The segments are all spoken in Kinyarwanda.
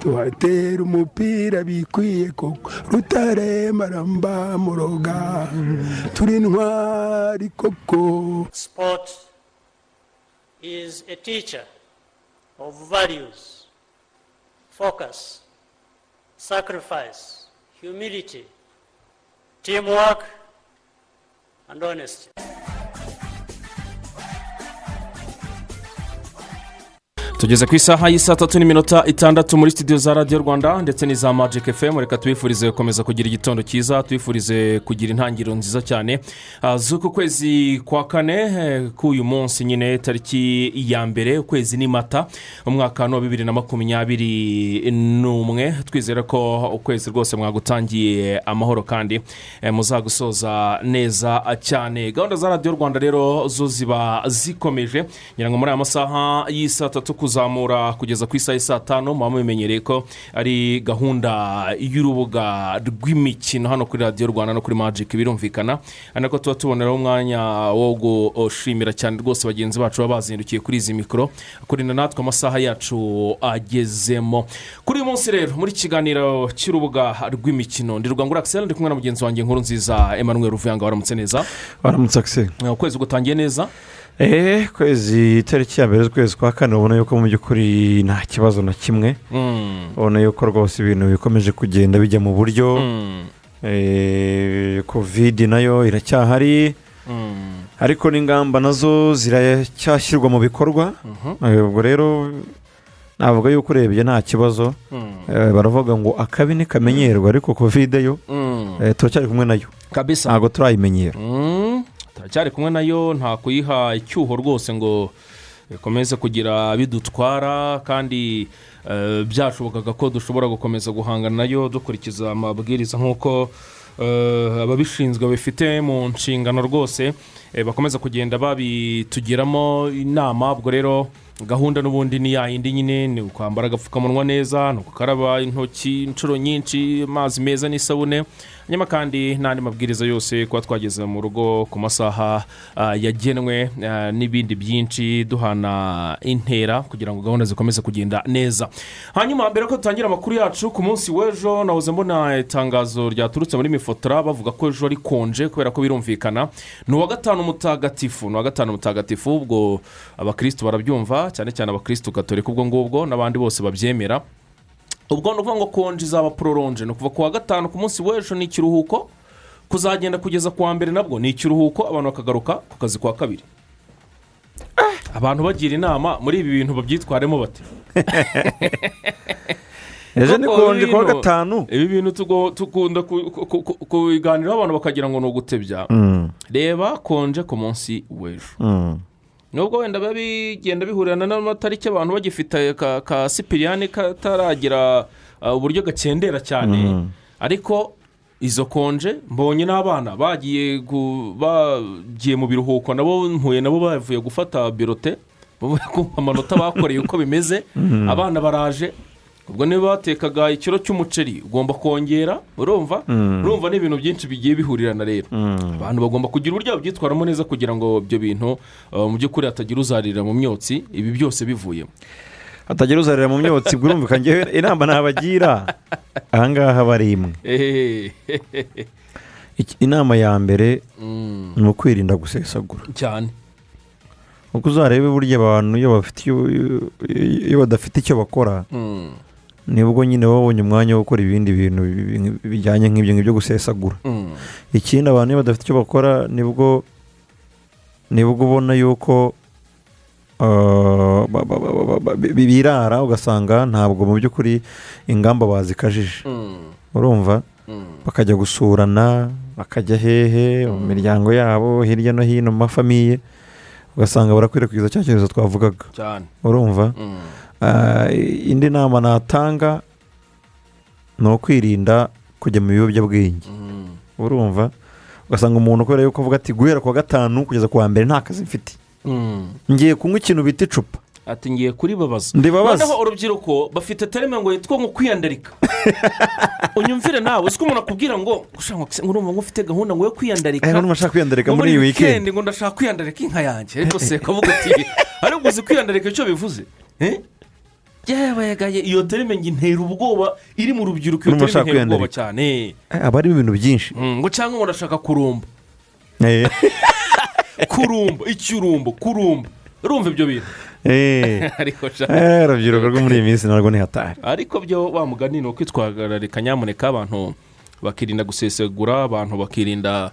tuhatera umupira bikwiye koko rutarema ramba muroga. Turi intwari koko. Sport is a teacher of values, focus, sacrifice, humility, teamwork, and honesty. Tugeze ku isaha y'isaa tatu n'iminota itandatu muri studio za radiyo rwanda ndetse n'iza magic fm reka tubifurize gukomeza kugira igitondo cyiza tubifurize kugira intangiriro nziza cyane. Ah, z'uku kwezi kwa kane eh, k'uyu munsi nyine tariki ya mbere ukwezi ni mata umwaka wa bibiri na makumyabiri n'umwe. Twizere ko ukwezi rwose mwagutangiye amahoro kandi eh, muzagusoza neza cyane. Gahunda za radiyo rwanda rero zo ziba zikomeje. Ngira ngo muri aya masaha y'isaa tatu kuzamura kugeza ku isaha y'isaa tanu. Muba mubimenyereye ko ari gahunda y'urubuga rw'imikino hano kuri radiyo rwanda no kuri magic birumvikana. Ari nako tuba tuboneraho umwanya wo gushimira cyane rwose bagenzi bacu baba bazindukiye kuri izi mikoro kurinda natwe amasaha yacu agezemo. Kuri uyu munsi rero muri kiganiro cy'urubuga rw'imikino ndi rwangura akiseri ndi kumwe na mugenzi wanjye nkuru nziza emmanuel ruvuyanga waramutse neza? Waramutse akise ukwezi gutangiye neza? Eee kwezi itariki ya mbere z'ukwezi kwa kane ubona yuko mu by'ukuri nta kibazo na kimwe. Mm, ubona yuko rwose ibintu bikomeje kugenda bijya mu buryo. Mm, eee kovidi na yo iracyahari. Mm, ariko n'ingamba na zo ziracyashyirwa mu bikorwa. Mhm, ubwo rero navuga yuko urebye nta kibazo. Baravuga ngo akabi ntikamenyerwa ariko kovide yo turacyari kumwe na yo. Ntabwo turayimenyera Turacyari kumwe na yo nta kuyiha icyuho rwose ngo ikomeze kugira bidutwara kandi eh, byashobokaga ko dushobora gukomeza guhangana na yo dukurikiza amabwiriza nk'uko eh, ababishinzwe bifite mu nshingano rwose. Eh, bakomeza kugenda babitugiramo inama ubwo rero gahunda n'ubundi ni ya yindi nyine ni ukwambara agapfukamunwa neza ni ugukaraba intoki inshuro nyinshi amazi meza n'isabune. Nyuma kandi n'andi mabwiriza yose kuba twageze mu rugo ku masaha ah, yagenwe ah, n'ibindi byinshi duhana intera kugira ngo gahunda zikomeze kugenda neza. Hanyuma mbere ko dutangira amakuru yacu ku munsi w'ejo nahoze mbona itangazo ryaturutse muri mifotora bavuga ko ejo ari konje kubera ko birumvikana. Ni uwa gatanu mutagatifu ni uwa gatanu mutagatifu ubwo abakirisitu barabyumva cyane cyane abakirisitu gatolika ubwo ngubwo n'abandi bose babyemera. Ubwo ni ukuvuga ngo konje izaba pororonje ni ukuva ku wa gatanu ku munsi w'ejo ni ikiruhuko kuzagenda kugeza ku wa mbere nabwo ni ikiruhuko abantu bakagaruka ku kazi kwa kabiri. Abantu bagira inama muri ibi bintu babyitwaremo bate ejo ni konje ku wa gatanu. ibi bintu ku- kubiganiraho abantu bakagira ngo ni ugutebya. Mm, reba konje ku munsi w'ejo. Mm. Nubwo wenda biba bigenda bihurirana n'amatariki abantu bagifite ka, ka sipiriyani kataragira uh, uburyo gakendera cyane. Ariko izo konje mbonye n'abana bagiye bagiye mu biruhuko nabo mpuye nabo bavuye gufata birote bavuye kumva amanota bakoreye uko bimeze. Abana baraje ubwo niba batekaga ikiro cy'umuceri ugomba kongera urumva? Urumva ni ibintu byinshi bigiye bihurirana rero. Abantu bagomba kugira uburyo babyitwaramo neza kugira ngo ibyo bintu uh, mu by'ukuri hatagira uzarira mu myotsi ibi byose bivuyemo. Hatagira uzarira mu myotsi bwurumvikana ngewe inama nabagira. Ahangaha bari imwe. Ehehe. Iki- inama ya mbere Mm, ni ukwirinda gusesagura. Cyane. Kuko uzarebe burya abantu iyo badafite icyo bakora Mm, ni bwo nyine baba babonye umwanya wo gukora ibindi bintu bi- bijyanye nk'ibyo ngibyo gusesagura. Mm, ikindi abantu iyo badafite icyo bakora ni bwo ni bwo ubona yuko ah, birara ugasanga ntabwo mu by'ukuri ingamba bazikajije. Mm, urumva? Mm. bakajya gusurana bakajya hehe mu miryango yabo hirya no hino mu mafamiye ugasanga barakwirakwiza cya cyorezo twavugaga. Urumva? Indi nama natanga ni ukwirinda kujya mu biyobyabwenge. Mm, urumva? Ugasanga umuntu kubera yuko avuga ati guhera ku wa gatanu kugeza ku wa mbere nta kazi mfite. Mm. ngiye kunywa ikintu bita icupa. Ati ngiye kuribabaza ndibabaza. Noneho urubyiruko bafite tereme ngo yitwa nko kwiyandarika unyumvire nawe uzi ko umuntu akubwira ngo ngo urumva ngo ufite gahunda ngo yo kwiyandarika aya niba ushaka kwiyandarika ngo muri iyi wikendi ngo ndashaka kwiyandarika inka yanjye. Ariko se kavuga ati ariko uzi kwiyandarika icyo bivuze? Eh? yewe gaye iyo terime intera ubwoba iri mu rubyiruko iyo terime ashaka intera ubwoba cyane. Eh, aba arimo ibintu byinshi. Mm, ngo cyangwa ngo ndashaka kurumba. Eh, kurumba icyurumbo kurumba. Urumva ibyo bintu? Eh. urubyiruko rwo muri iyi minsi narwo ni hatari. Ariko byo wa mugani ni ukwitwararika nyamuneka abantu bakirinda gusesagura abantu bakirinda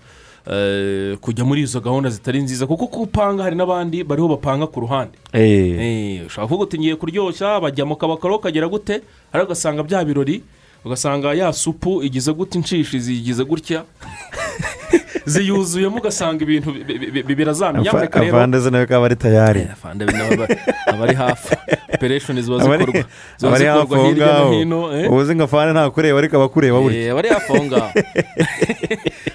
kujya muri izo gahunda zitari nziza kuko uko upanga hari n'abandi bariho bapanga ku ruhande. Eh, Eh, ushobora kuvuga uti ngiye kuryoshya bajya mu kabakaro kagera gute? Ariko ugasanga bya birori ugasanga ya supu igize gute inshishi zigize gutya. ziyuzuyemo ugasanga ibintu bi- bi- bi- bi- birazamye avanze nawe kaba ari tayari Eh, aba- abari hafi operesheni ziba zikorwa ziba zikorwa hirya no hino eh. ubuze ngo afane ntakureba ariko abakureba burya Eh, abari hafi aho ngaho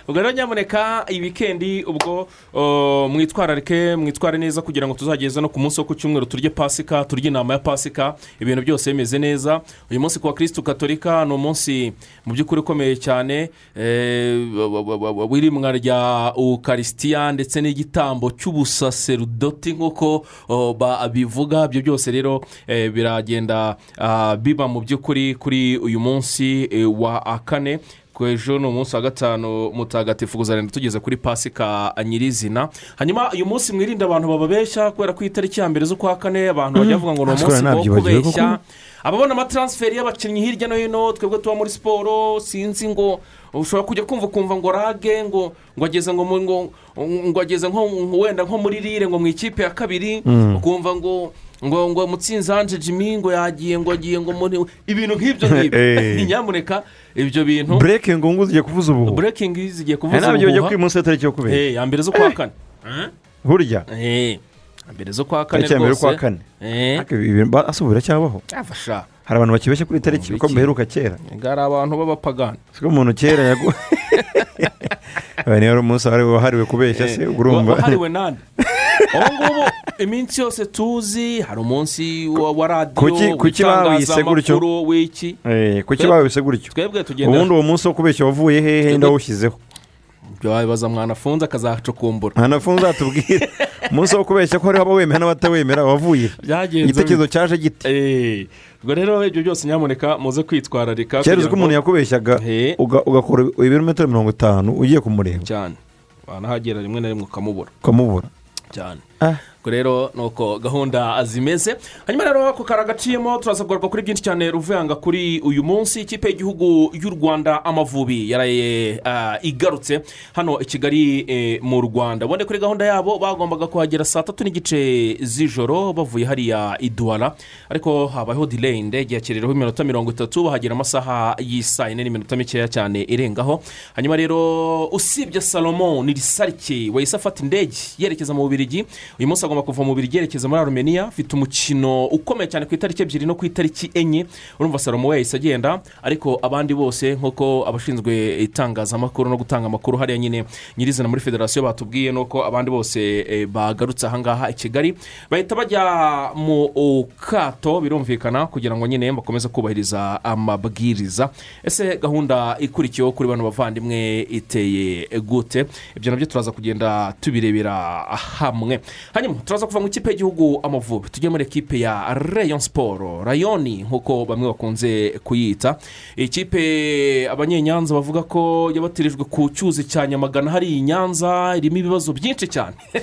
ubwo rero nyamuneka iyi wikendi ubwo oh, mwitwararike mwitware neza kugira ngo tuzageze no ku munsi wo ku cyumweru turye pasika turye inama ya pasika ibintu byose bimeze neza uyu munsi ku bakirisitu katolika ni umunsi mu by'ukuri ukomeye cyane eh, wa- wa- wa- wa- w'irimwa rya ukarisitiya ndetse n'igitambo cy'ubusaserudoti nk'uko babivuga ibyo byose rero eh, biragenda biba mu by'ukuri kuri uyu munsi eh, wa kane. Ejo ni umunsi wa gatanu mutagatifu kuzarenda tugeze kuri pasika nyirizina. Hanyuma uyu munsi mwirinde abantu bababeshya kubera ko itariki ya mbere z'ukwa kane abantu bajya bavuga ngo ni umunsi wo kubeshya. ababona amataransiferi y'abakinnyi hirya no hino twebwe tuba muri siporo sinzi ngo ushobora kujya kumva ukumva ngo rage ngo ngo ageze ngo ngo ngo ageze nko wenda nko muri rire ngo mu ikipe ya kabiri ukumva ngo ngo ngo mutsinzi anje jimmy ngo yagiye ngo agiye ngo muri ibintu nk'ibyo ngibyo Eh. nyamuneka ibyo bintu. Bureke ngo ugiye kuvuza ubuhu. Burekingi zigiye hari kuvuza n'abyo bajya ubuhuha kuri munsi y'itariki yo kubera Eh, ya mbere zo kwa kane. Burya? Eh, ya mbere zo kwa kane tariki ya mbere rwose. y'ukwa kane. Eh, Ariko ibi bintu ba- ase ubu biracyabaho hari abantu bakibeshya kuri tariki Biki? kuko mbiheruka kera. Hari abantu b'abapagani. Siko umuntu kera yagu Aba niyo wari umunsi wahariwe kubeshya se ubwo urumva. wahariwe nande ubu ngubu iminsi yose tuzi hari umunsi wa radiyo bawise w'itangazamakuru w'iki? Eh, kuki babise gutyo? ubundi uwo munsi wo kubeshya wavuye hehe ndawushyizeho. Wabibaza mwanafunze akazacukumbura ntanafunze atubwire. Umunsi wo kubeshya ko hariho abawemera n'abatawemera wavuye. Igitekerezo cyaje gite? Eh, ubwo rero ibyo byose nyamuneka muze kwitwararika kera uzi ko umuntu yakubeshyaga uga- ugakora ibirometero mirongo itanu ugiye kumureba. Cyane. Wanahagera rimwe na rimwe ukamubura. Ukamubura. Cyane. Ah. Rero ni uko gahunda zimeze hanyuma rero ako kari agaciyemo turaza kugaruka kuri byinshi cyane ruvuyanga kuri uyu munsi. Ikipe y'igihugu y'u rwanda amavubi yaraye ah, igarutse hano i kigali eh, mu rwanda. Ubundi kuri gahunda yabo bagombaga kuhagera saa tatu n'igice z'ijoro bavuye hariya i duwara ariko habayeho dileyi indege yakerereho iminota mirongo itatu bahagera amasaha y'isaa yine n'iminota mikeya cyane irengaho. Hanyuma rero usibye salomo ni risarike wahise afata indege yerekeza mu bubirigi uyu munsi agomba kuva mu bubirigi yerekeza muri arumeniya afite umukino ukomeye cyane ku itariki ebyiri no ku itariki enye. Urumva salomo we yahise agenda ariko abandi bose nk'uko abashinzwe itangazamakuru no gutanga amakuru hariya nyine nyirizina muri federasiyo batubwiye nuko abandi bose eh, bagarutse ahangaha i kigali. Bahita bajya mu kato birumvikana kugira ngo nyine bakomeze kubahiriza amabwiriza. Ese gahunda ikurikiyeho kuri bano bavandimwe iteye gute? Ibyo na byo turaza kugenda tubirebera hamwe. Hanyuma turaza kuva mu ikipe y'igihugu amavubi. Tujye muri ekipe ya rayon siporo rayoni nk'uko bamwe bakunze kuyita. Ikipe abanyenyanza bavuga ko yabatirijwe ku cyuzi cya nyamagana. Hari i nyanza irimo ibibazo byinshi cyane.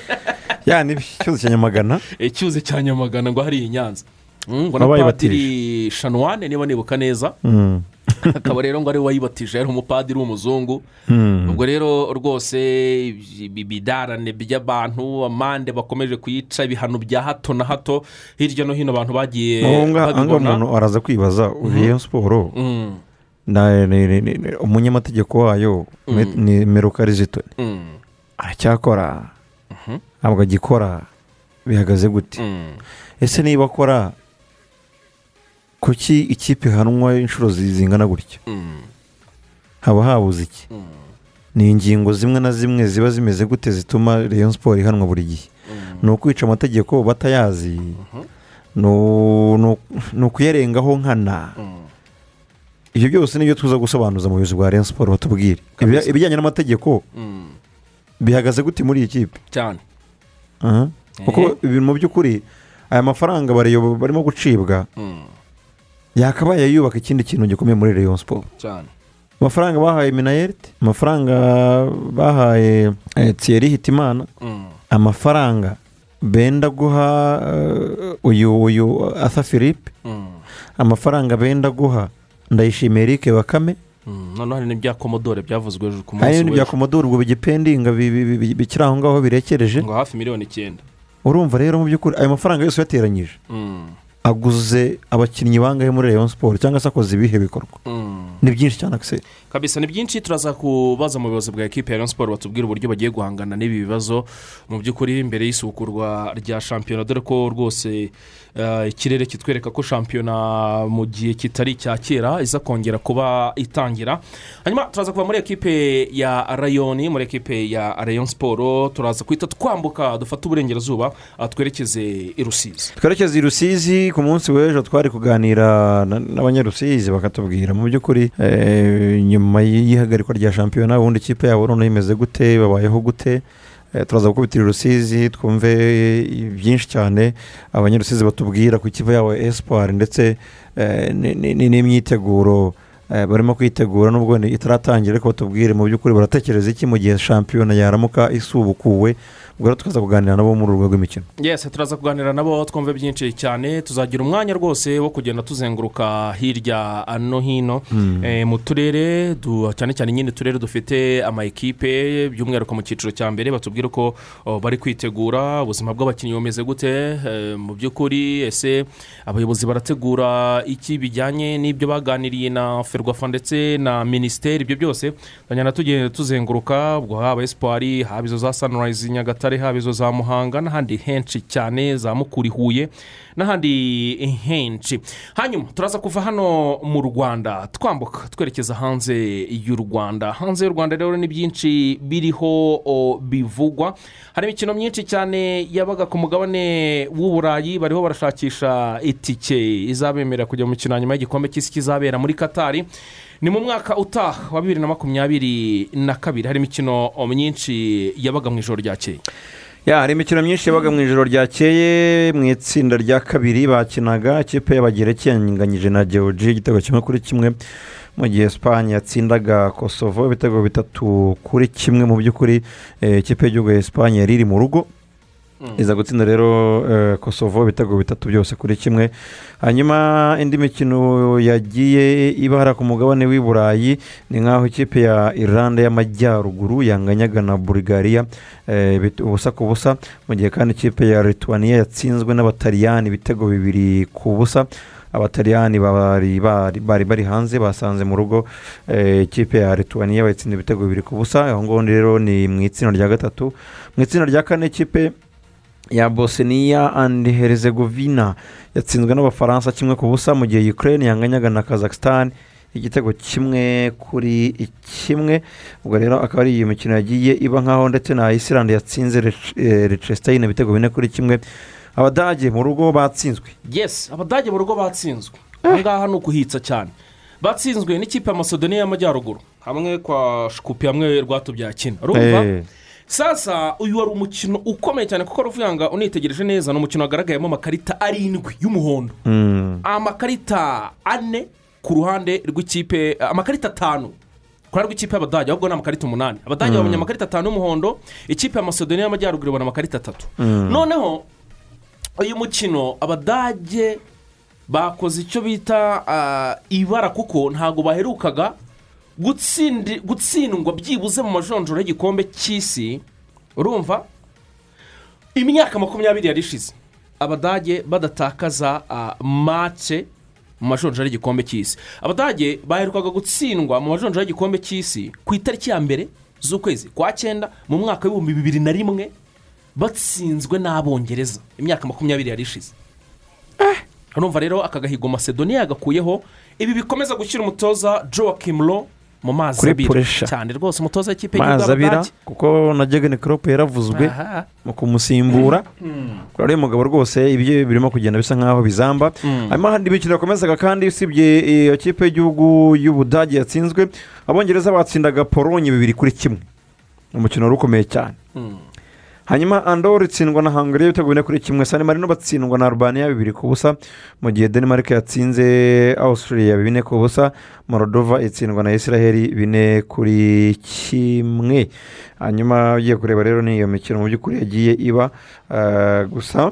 Ya ni ikibazo cya nyamagana? Icyuzi cya nyamagana ngo hari i nyanza. Mm, ngo na Abayibatije. padiri shanuwane niba nibuka neza. Mm. akaba rero ngo ari we wayibatije yari umupadiri w'umuzungu Mm. ubwo rero rwose ibi bidarane by'abantu amande bakomeje kuyica ibihano bya hato na hato hirya no hino abantu bagiye babibona. umuntu araza kwibaza uriya siporo Mm, ni- umunyamategeko wayo Me- ni meruka rizito. Mm, aracyakora. Ntabwo agikora. Bihagaze gute. Ese niba akora kuki ikipe ihanwa inshuro zi- zingana gutya? Mm, haba habuze iki? Mm, ni ingingo zimwe na zimwe ziba zimeze gute zituma Rayon siporo ihanwa buri gihe? Mm. ni ukwica amategeko batayazi. Ni u- ni ukuyarengaho nkana. Ibyo byose ni byo tuza gusobanuza mu buyobozi bwa Rayon siporo batubwire. Ibijyanye n'amategeko bihagaze gute muri iyi kipe? Cyane. Kuko Eh. mu by'ukuri aya mafaranga barimo gucibwa. Yakabaye yubaka ikindi kintu gikomeye muri Rayon Sport cyane amafaranga bahaye minayerite amafaranga bahaye eh, Thierry Hitimana Mm. amafaranga benda guha eh, uyu uyu Asa Philippe Mm. amafaranga benda guha ndayishimiye Eric Bakame Mm. noneho hari n'ibya komodore byavuzwe ejo ku hari munsi n'ibindi bya w'ejo komodoro ubwo bigipendinga bi- bi- bi- bikiri aho ngaho birekereje ngo hafi miliyoni icyenda urumva rero mu by'ukuri ayo mafaranga yose uyateranyije. Aguze abakinnyi bangahe muri Rayon Sport cyangwa se akoze ibihe bikorwa? Mm. ni byinshi cyane akise kabisa ni byinshi turaza kubaza mu buyobozi bwa ekipi ya Rayon Sport batubwira uburyo bagiye guhangana n'ibi bibazo. Mu by'ukuri mbere y'isubukurwa rya shampiyona dore ko rwose ikirere kitwereka ko shampiyona mu gihe kitari icya kera iza kongera kuba itangira. Hanyuma turaza kuva muri ekipe ya rayoni muri ekipe ya rayon siporo turaza guhita twambuka dufate uburengerazuba ah, twerekeze i rusizi. Twerekeza i rusizi ku munsi w'ejo twari kuganira na- n'abanyarusizi bakatubwira. Mu by'ukuri eh, nyuma y'ihagarikwa rya shampiyona ubundi ikipe yabo noneho imeze gute babayeho gute? Eh, turaza gukubitira rusizi twumve eh, byinshi cyane abanyarusizi batubwira ku ikipe yabo ya espoir ndetse eh, ni- ni- ni- n'imyiteguro. eh, barimo kwitegura nubwo itaratangira ariko batubwire mu by'ukuri baratekereza iki mu gihe shampiyona yaramuka isubukuwe ubwo rero tukaza kuganira nabo muri uru rwego rw'imikino. Yesi turaza kuganira nabo twumve byinshi cyane tuzagira umwanya rwose wo kugenda tuzenguruka hirya no hino. Eh, mu turere cyane cyane nyine uturere dufite ama ekipe by'umwihariko mu cyiciro cya mbere batubwire ko oh, bari kwitegura ubuzima bw'abakinnyi bumeze gute eh, mu by'ukuri ese abayobozi barategura iki bijyanye n'ibyo baganiriye na ferwafa ndetse na minisiteri ibyo byose tugenda tugenda tuzenguruka ubwo haba esipari haba izo za sanirayizi nyagatare haba izo za muhanga n'ahandi henshi cyane za mu kuri huye n'ahandi henshi. Hanyuma turaza kuva hano mu rwanda. Twambuka twerekeza hanze y'u rwanda. Hanze y'u rwanda rero ni byinshi biriho bivugwa. Hari imikino myinshi cyane yabaga ku mugabane w'uburayi bariho barashakisha itike. Izabemerera kujya mu mikino nyuma y'igikombe cy'isi kizabera muri katari ni mu mwaka utaha wa bibiri na makumyabiri na kabiri hari imikino myinshi yabaga mu ijoro ryakeye ya hari imikino myinshi yabaga mu ijoro ryakeye mu itsinda rya kabiri bakinaga ikipe y'abagereki yanganyije na georgi igitego kimwe kuri kimwe mu gihe esipanye yatsindaga kosovo ibitego bitatu kuri kimwe mu by'ukuri eh, ikipe y'igihugu ya esipanye yari iri mu rugo. Iza gutsinda rero eh, kosovo ibitego bitatu byose kuri kimwe. Hanyuma indi mikino yagiye ibara ku mugabane w'i burayi ni nk'aho ikipe ya irlande y'amajyaruguru yanganyaga na burigariya eh, ubusa ku busa mu gihe kandi ikipe ya lituania yatsinzwe n'abataliyani ibitego bibiri ku busa. Abataliyani bari bari hanze basanze mu rugo eh, ikipe ya lituania bayitsinda ibitego bibiri ku busa. Aho ngaho rero ni mu itsinda rya gatatu. Mu itsinda rya kane ikipe ya bosnia and herzegovina. Yatsinzwe n'abafaransa kimwe ku busa mu gihe ukraine yanganyaga na kazakhstan igitego kimwe kuri kimwe. Ubwo rero akaba ari iyo mikino yagiye iba nkaho ndetse na isilande yatsinze recesitayine ibitego bine kuri kimwe. Abadage mu rugo batsinzwe. Yesi abadage mu rugo batsinzwe. Aha ngaha ni ukuhitsa cyane. Batsinzwe n'ikipe ya masodoniya y'amajyaruguru. Hamwe kwa shikupi hamwe rwatubyakina urumva? Eh, sasa uyu wari umukino ukomeye cyane kuko ruvuyanga unitegereje neza ni umukino wagaragayemo amakarita arindwi y'umuhondo. Mm, amakarita ane ku ruhande rw'ikipe amakarita atanu ku ruhande rw'ikipe y'abadage ahubwo ni amakarita umunani. Abadage babonye amakarita atanu y'umuhondo ikipe ya masodoniya y'amajyaruguru ibona amakarita atatu. Noneho uyu mukino abadage bakoze icyo bita ah, ibara kuko ntabwo baherukaga gutsindwa byibuze mu majonjoro y'igikombe cy'isi urumva? Imyaka makumyabiri yari ishize. Abadage badatakaza ah, mace mu majonjoro y'igikombe cy'isi. Abadage baherukaga gutsindwa mu majonjoro y'igikombe cy'isi ku itariki ya mbere z'ukwezi kwa cyenda mu mwaka w'ibihumbi bibiri na rimwe batsinzwe n'abongereza. Imyaka makumyabiri yari ishize. Urumva rero aka gahigo masedoniya yagakuyeho. Ibi bikomeza gushyira umutoza joakim ro mu mazi abira cyane rwose. Umutoza w'ikipe mazi abira kuko na jegeni korope yaravuzwe mu kumusimbura. Kuri ariya mugabo rwose ibyo birimo kugenda bisa nk'aho bizamba. Hanyuma hari imikino yakomezaga kandi usibye iyo kipe y'igihugu y'ubudage yatsinzwe abongereza batsindaga polonye bibiri kuri kimwe. Umukino wari ukomeye cyane. Hanyuma andor itsindwa na hangari ibitego bine kuri kimwe sani marino batsindwa na albania bibiri ku busa. Mu gihe denmark yatsinze australia bine ku busa morodova itsindwa na israel bine kuri kimwe. Hanyuma ugiye kureba rero ni iyo mikino mu by'ukuri yagiye iba eh, gusa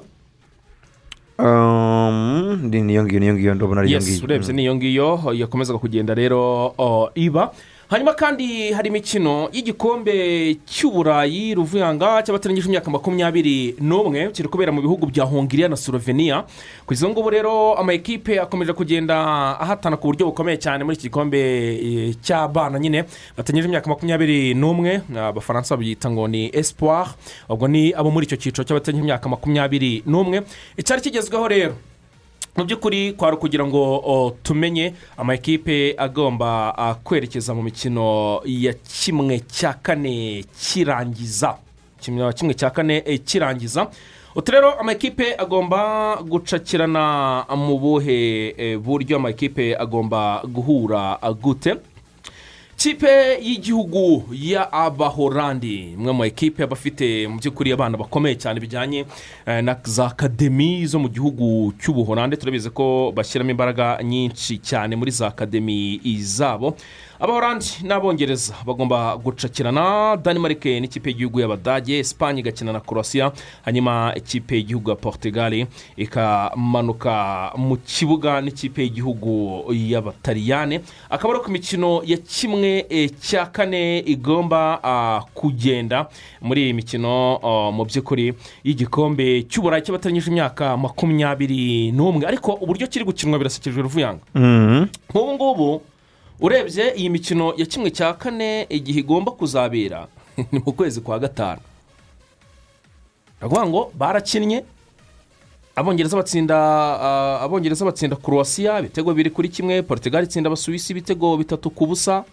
um, ni niyo ngiyo niyo ngiyo ndabona ari iyo ngiyo. urebye niyo ngiyo yakomezaga kugenda rero o, iba. Hanyuma kandi hari imikino y'igikombe cy'uburayi ruvuyanga cy'abatarangije imyaka makumyabiri n'umwe kiri kubera mu bihugu bya hongiriya na slovenia. Ku izo ngubu rero amakipe akomeje kugenda ahatana ku buryo bukomeye cyane muri iki gikombe eh, cy'abana nyine. Batangije imyaka makumyabiri n'umwe abafaransa babyita ngo ni espoir. Ubwo ni abo muri icyo cyiciro cy'abatarangije imyaka makumyabiri n'umwe. Icyari kigezweho rero. Mu by'ukuri kwari ukugira ngo tumenye amakipe agomba kwerekeza mu mikino ya kimwe cya kane kirangiza. Kimwe cya kane eh, kirangiza. Utu rero amakipe agomba gucakirana mu buhe eh, buryo amakipe agomba guhura gute? Kipe y'igihugu ya abahorandi imwe mu ekipe aba afite mu by'ukuri abana bakomeye cyane bijyanye eh, na za akademi zo mu gihugu cy'ubuhorande turabizi ko bashyiramo imbaraga nyinshi cyane muri za akademi zabo. Abahorandi n'abongereza bagomba gucakirana. Danimarike n'ikipe y'igihugu y'abadage esipanye igakina na korosiya hanyuma ikipe y'igihugu ya portugal ikamanuka mu kibuga n'ikipe y'igihugu y'abataliyane. Akaba ari ku mikino ya kimwe eh, cya kane igomba ah, kugenda. Muri iyi mikino ah, mu by'ukuri y'igikombe cy'uburayi cy'abataranyije imyaka makumyabiri n'umwe. Ariko uburyo kiri gukinwa birasekeje ruvuyanga. Mhm. nk'ubu ngubu urebye iyi mikino ya kimwe cya kane igihe igomba kuzabera. Ni mu kwezi kwa gatanu. Baravuga ngo barakinnye abongereza batsinda ah, abongereza batsinda korowasiya ibitego biri kuri kimwe portugal itsinda abasuwisi ibitego bitatu ku busa.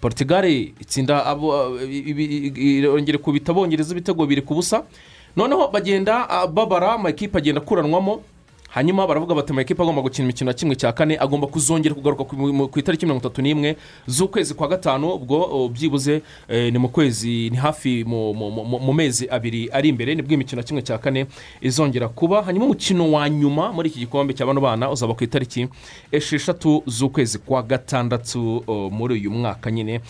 Portugal itsinda irongera kubita abongereza ibitego bibiri ku busa. Noneho bagenda ah, babara amakipe agenda akuranwamo hanyuma baravuga bati amakipe agomba gukina imikino ya kimwe cya kane. Agomba kuzongera kugaruka ku itariki mirongo itatu n'imwe z'ukwezi kwa gatanu. Ubwo byibuze eh, ni mu kwezi ni hafi mu- mezi abiri ari imbere ni bwo imikino ya kimwe cya kane izongera kuba. Hanyuma umukino wa nyuma muri iki gikombe cya bano bana uzaba ku itariki esheshatu z'ukwezi kwa gatandatu muri uyu mwaka nyine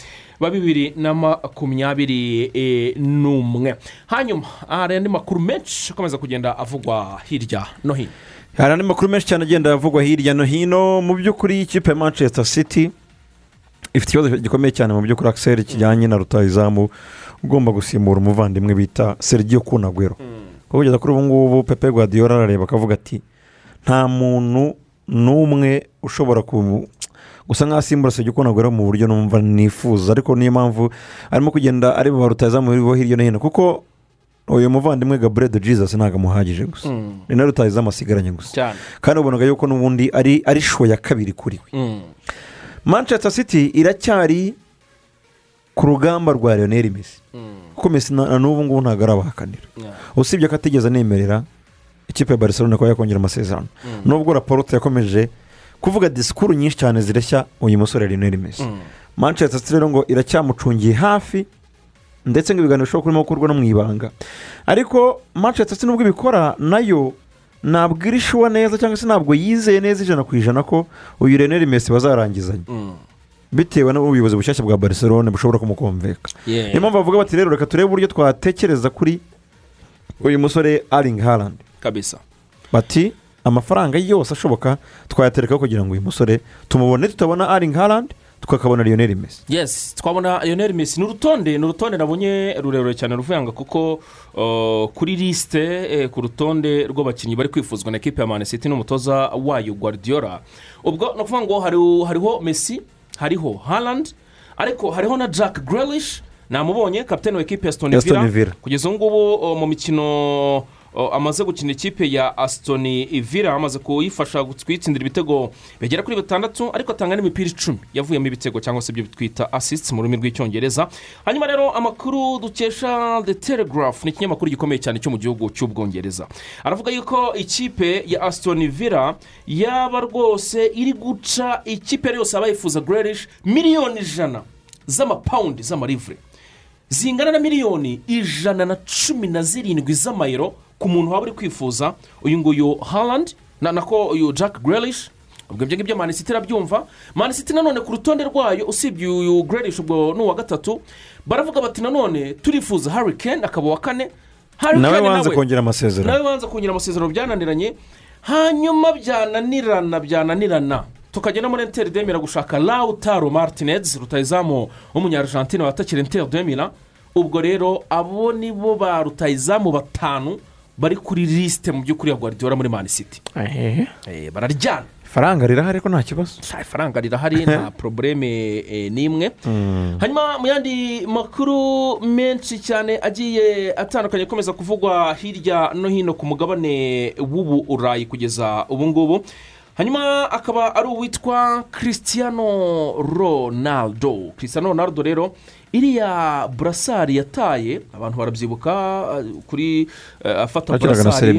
wa bibiri na makumyabiri eh, n'umwe. Hanyuma hari andi makuru menshi akomeza kugenda avugwa hirya no hino. Hari andi makuru menshi cyane agenda avugwa hirya no hino. Mu by'ukuri ikipe ya manchester city ifite ikibazo gikomeye cyane mu by'ukuri akiseri kijyanye na rutayizamu ugomba gusimbura umuvandimwe bita sergio kunagwero kuko kugeza kuri ubu ngubu pepe guardiola arareba akavuga ati nta muntu n'umwe ushobora gusa nk'aho asimbura sergio kunagwero mu buryo numva nifuza. Ariko niyo mpamvu arimo kugenda areba ba rutayizamu hirya no hino. Kuko uyu muvandimwe gaburede jesus ntabwo amuhagije gusa ni na rutayizamu asigaranye gusa. Kandi ubonaga yuko n'ubundi ari ari sho ya kabiri kuri we. Mm. manchester city iracyari ku rugamba rwa leonel messi. Mm. kuko messi na n'ubu ngubu ntabwo arabahakanira. Usibye ko atigeze anemerera ikipe ya barcelona kuba yakongera amasezerano. Nubwo raporo yakomeje kuvuga disikuru nyinshi cyane zireshya uyu musore leonel messi. Mm. manchester city rero ngo iracyamucungiye hafi ndetse ngo ibiganiro bishobora kurimo gukorwa no mu ibanga. Ariko manchester city nubwo ibikora na yo ntabwo iri shuwa neza cyangwa se ntabwo yizeye neza ijana ku ijana ko uyu reneri mesi bazarangizanya. Bitewe n'ubuyobozi bushyashya bwa barcelone bushobora kumukomveka niyo mpamvu bavuga bati rero reka turebe uburyo twatekereza kuri uyu musore aringi harandi kabisa. Bati amafaranga yose ashoboka twayaterekaho kugira ngo uyu musore tumubone tutabona aringi harandi tukakabona lionel mesi yes twabona lionel messi. Ni urutonde ni urutonde nabonye rurerure cyane ruvuyanga kuko kuri lisite eh, ku rutonde rw'abakinnyi bari kwifuzwa na ekipe ya mani city n'umutoza wayo guardiola. Ubwo ni ukuvuga ngo hari- hariho messi hariho harland ariko hariho na jack grelish namubonye kapitene wa ekipe ya villa. Villa. kugeza ubu ngubu mu mikino amaze gukina ikipe ya asitoni villa amaze kuyifasha kuyitsindira ibitego bigera kuri bitandatu ariko atanga n'imipira icumi. Yavuyemo ibitego cyangwa se ibyo twita asisiti mu rurimi rw'icyongereza. Hanyuma rero amakuru dukesha the telegraph ni ikinyamakuru gikomeye cyane cyo mu gihugu cy'ubwongereza. Aravuga yuko ikipe ya asitoni villa yaba rwose iri guca ikipe yose aba yifuza gererish miliyoni ijana z'amapawundi z'amarivure. Zingana na miliyoni ijana na cumi na zirindwi z'amayero ku muntu waba uri kwifuza. Uyu nguyu harandi na nako uyu jack Grealish. Ubwo ibyo ngibyo manisiti irabyumva. Manisiti nanone ku rutonde rwayo usibye uyu Grealish ubwo ni uwa gatatu baravuga bati nanone turifuza Harry Kane akaba uwa kane. Nawe wanze kongera amasezerano. Nawe wanze kongera amasezerano byananiranye hanyuma byananirana byananirana. Tukajya no muri enteri demira gushaka lautaro martinez rutayizamu w'umunyarjantine watakira enteri demira ubwo rero abo ni bo ba rutayizamu batanu bari kuri lisite mu by'ukuri ya guardiola muri mani city. Eh, bararyana. Ifaranga rirahari ariko nta kibazo? Ifaranga rirahari nta porobureme eh, n'imwe. Hanyuma mu yandi makuru menshi cyane agiye atandukanye akomeza kuvugwa hirya no hino ku mugabane w'ubu urayi kugeza ubu ngubu hanyuma akaba ari uwitwa christiano ronaldo. Christiano ronaldo rero iriya burasari yataye abantu barabyibuka eh, kuri eh, afata burasari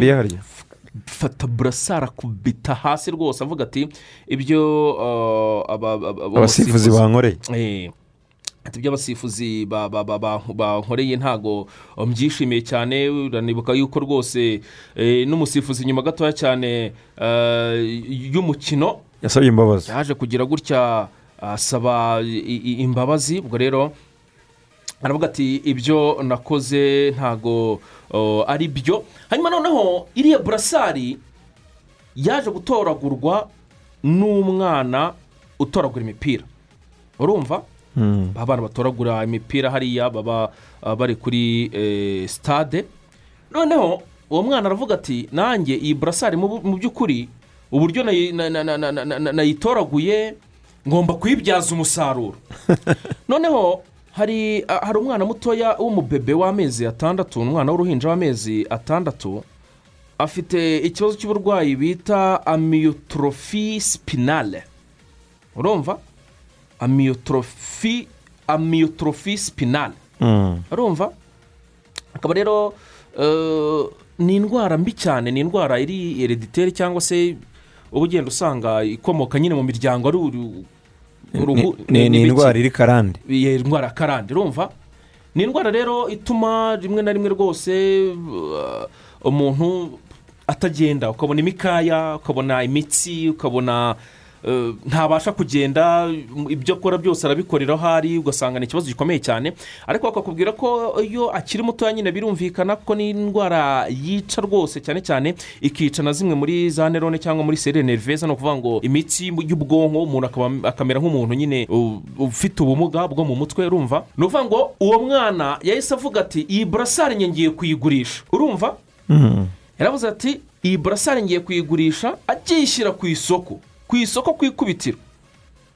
fata burasari akubita hasi rwose avuga ati ibyo aba- abasifuzi bankoreye. Eh, ati ibyo abasifuzi ba- ba- ba- ba- bankoreye ntago mbyishimiye cyane. Uranibuka yuko rwose eh, n'umusifuzi nyuma gatoya cyane eh, y'umukino yasabye imbabazi. yaje kugira gutya asaba imbabazi. Ubwo rero aravuga ati ibyo nakoze ntago ari byo. Hanyuma noneho iriya burasari yaje gutoragurwa n'umwana utoragura imipira. Urumva. Abana batoragura imipira hariya baba uh, bari kuri eh, sitade noneho uwo mwana aravuga ati nanjye iyi burasari mu by'ukuri uburyo nayi- na- na- na- na- na- na- nayitoraguye ngomba kuyibyaza umusaruro. Noneho hari hari umwana mutoya w'umubebe w'amezi atandatu umwana w'uruhinja w'amezi atandatu afite ikibazo cy'uburwayi bita amiyotorofi sipinale urumva? Amiyotorofi amiyotorofi sipinale Mm. urumva akaba rero eh, ni indwara mbi cyane ni indwara iri herediteri cyangwa se uba ugenda usanga ikomoka nyine mu miryango ari uru- Ni- indwara iri karande. Iyi ndwara ya karande urumva? Ni indwara rero ituma rimwe na rimwe rwose uh, umuntu atagenda ukabona imikaya ukabona imitsi ukabona ntabasha kugenda ibyo akora byose arabikorera aho ari ugasanga ni ikibazo gikomeye cyane. Ariko bakakubwira ko iyo akiri mutoya nyine birumvikana ko ni indwara yica rwose cyane cyane ikica na zimwe muri za nerone cyangwa muri serire nerveze ni ukuvuga ngo imitsi y'ubwonko umuntu akamera nk'umuntu nyine ufite ubumuga bwo mu mutwe urumva? Ni ukuvuga ngo uwo mwana yahise avuga ati iyi burasari ngiye kuyigurisha. Urumva? Mm. yaravuze ati iyi burasari ngiye kuyigurisha akiyishyira ku isoko. Ku isoko ku ikubitiro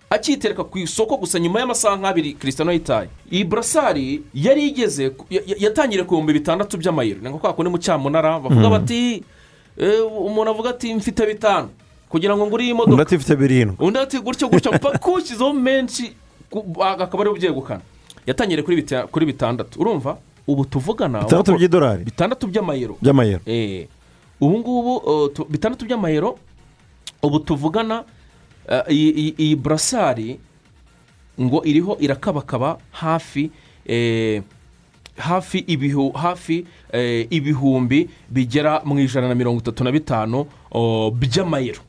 akiyitereka ku isoko gusa nyuma y'amasaha nk'abiri kirisitano yitaye. Iyi burasari yari igeze yatangiriye ku bihumbi bitandatu by'amayero. Ni nka kundi mu cyamunara bavuga bati "Eh, umuntu avuga ati mfite bitanu. Kugira ngo ngure iyi undi modoka ati ifite birindwi. Undi ati gutyo gutyo mpaka kuwushyizeho menshi akaba ari we ubyegukana. Yatangiriye kuri bita- kuri bitandatu. Urumva ubu tuvugana bitandatu by'idolari. bitandatu by'amayero. By'amayero. Eh, ubu ngubu tu- bitandatu by'amayero ubu tuvugana uh, iyi burasari ngo iriho irakabakaba hafi eh, hafi ibihu hafi eh, ibihumbi bigera mu ijana na mirongo itatu na bitanu by'amayero.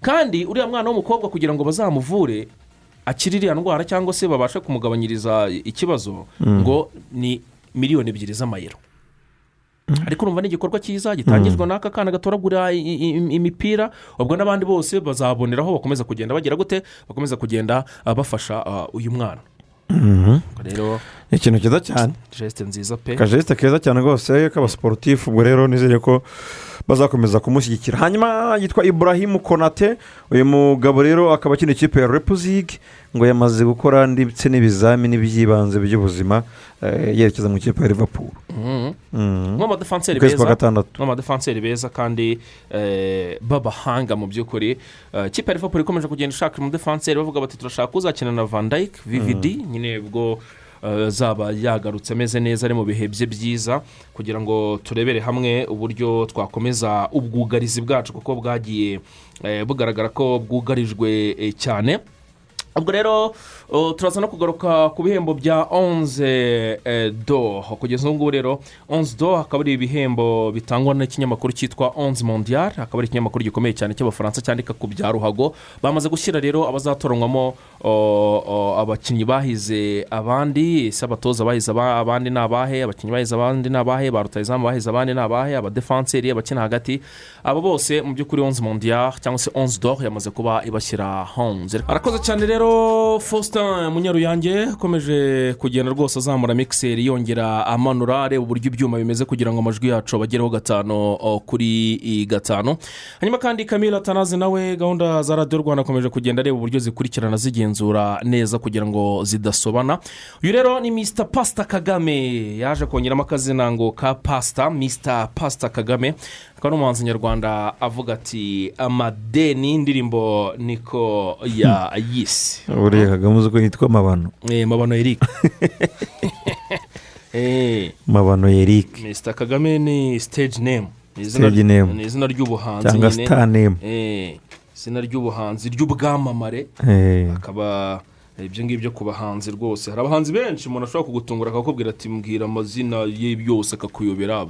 Kandi uriya mwana w'umukobwa kugira ngo bazamuvure akiri iriya ndwara cyangwa se babashe kumugabanyiriza ikibazo ngo ni miliyoni ebyiri z'amayero. Ariko urumva ni igikorwa cyiza gitangizwa n'aka kana gatoragura imipira ubwo n'abandi bose bazaboneraho bakomeza kugenda bagira gute? Bakomeza kugenda ah, bafasha ah, uyu mwana. Ubwo rero ni ikintu cyiza cyane. Jesite nziza pe. Akajisite keza cyane rwose k'abasiporutifu ubwo rero nizere ko bazakomeza kumushyigikira. Hanyuma yitwa iburahimu konate uyu mugabo rero akaba akina ikipe ya repuzige ngo yamaze gukora ndetse n'ibizamini by'ibanze by'ubuzima yerekeza mu ikipe ya rivapuru ukwezi kwa beza gatandatu n'amadefanseri beza kandi b'abahanga mu by'ukuri ikipe ya liverpool ikomeje kugenda ishaka umudefanseri bavuga bati turashaka uzakina na van dijk? Vvd nyine ubwo azaba yagarutse ameze neza ari mu bihe bye byiza kugira ngo turebere hamwe uburyo twakomeza ubwugarizi bwacu kuko bwagiye eh, bugaragara ko bwugarijwe cyane ubwo rero turaza no kugaruka ku bihembo bya onze eh, do kugeza ubu ngubu rero onze do akaba ari ibihembo bitangwa n'ikinyamakuru cyitwa onze mondial akaba ari ikinyamakuru gikomeye cyane cy'abafaransa cyandika ku bya ruhago. Bamaze gushyira rero abazatoranywamo uh, uh, abakinnyi bahize abandi. Ese abatoza bahize aba- abandi ni abahe abakinnyi bahize abandi ni abahe ba rutayizamu bahize abandi ni abahe abadefanseri abakina hagati. Abo bose mu by'ukuri onze mondial cyangwa se onze do yamaze kuba ibashyira hanze arakoze cyane rero faustin munyaruyange akomeje kugenda rwose azamura mikiseri yongera amanura areba uburyo ibyuma bimeze kugira ngo amajwi yacu abagereho gatanu kuri gatanu. Hanyuma kandi kamila atanazi nawe gahunda za radiyo rwanda akomeje kugenda areba uburyo zikurikirana zigenzura neza kugira ngo zidasobana. Uyu rero ni misita pasita kagame yaje kongeramo akazina ngo ka pasita misita pasita kagame. Akaba ari umuhanzi nyarwanda avuga ati amadeni indirimbo niko ya yisi. Buriya kagame uzi ko yitwa mabano? Eh, mabano eric. Eh, mabano yerike Mr kagame ni stage name. Ni izina- ry'ubuhanzi cyangwa sita nemu Eh, izina ry'ubuhanzi ry'ubwamamare. Akaba ibyo ngibyo ku bahanzi rwose. Hari abahanzi benshi umuntu ashobora kugutungura akakubwira ati mbwira amazina ye yose akakuyobera.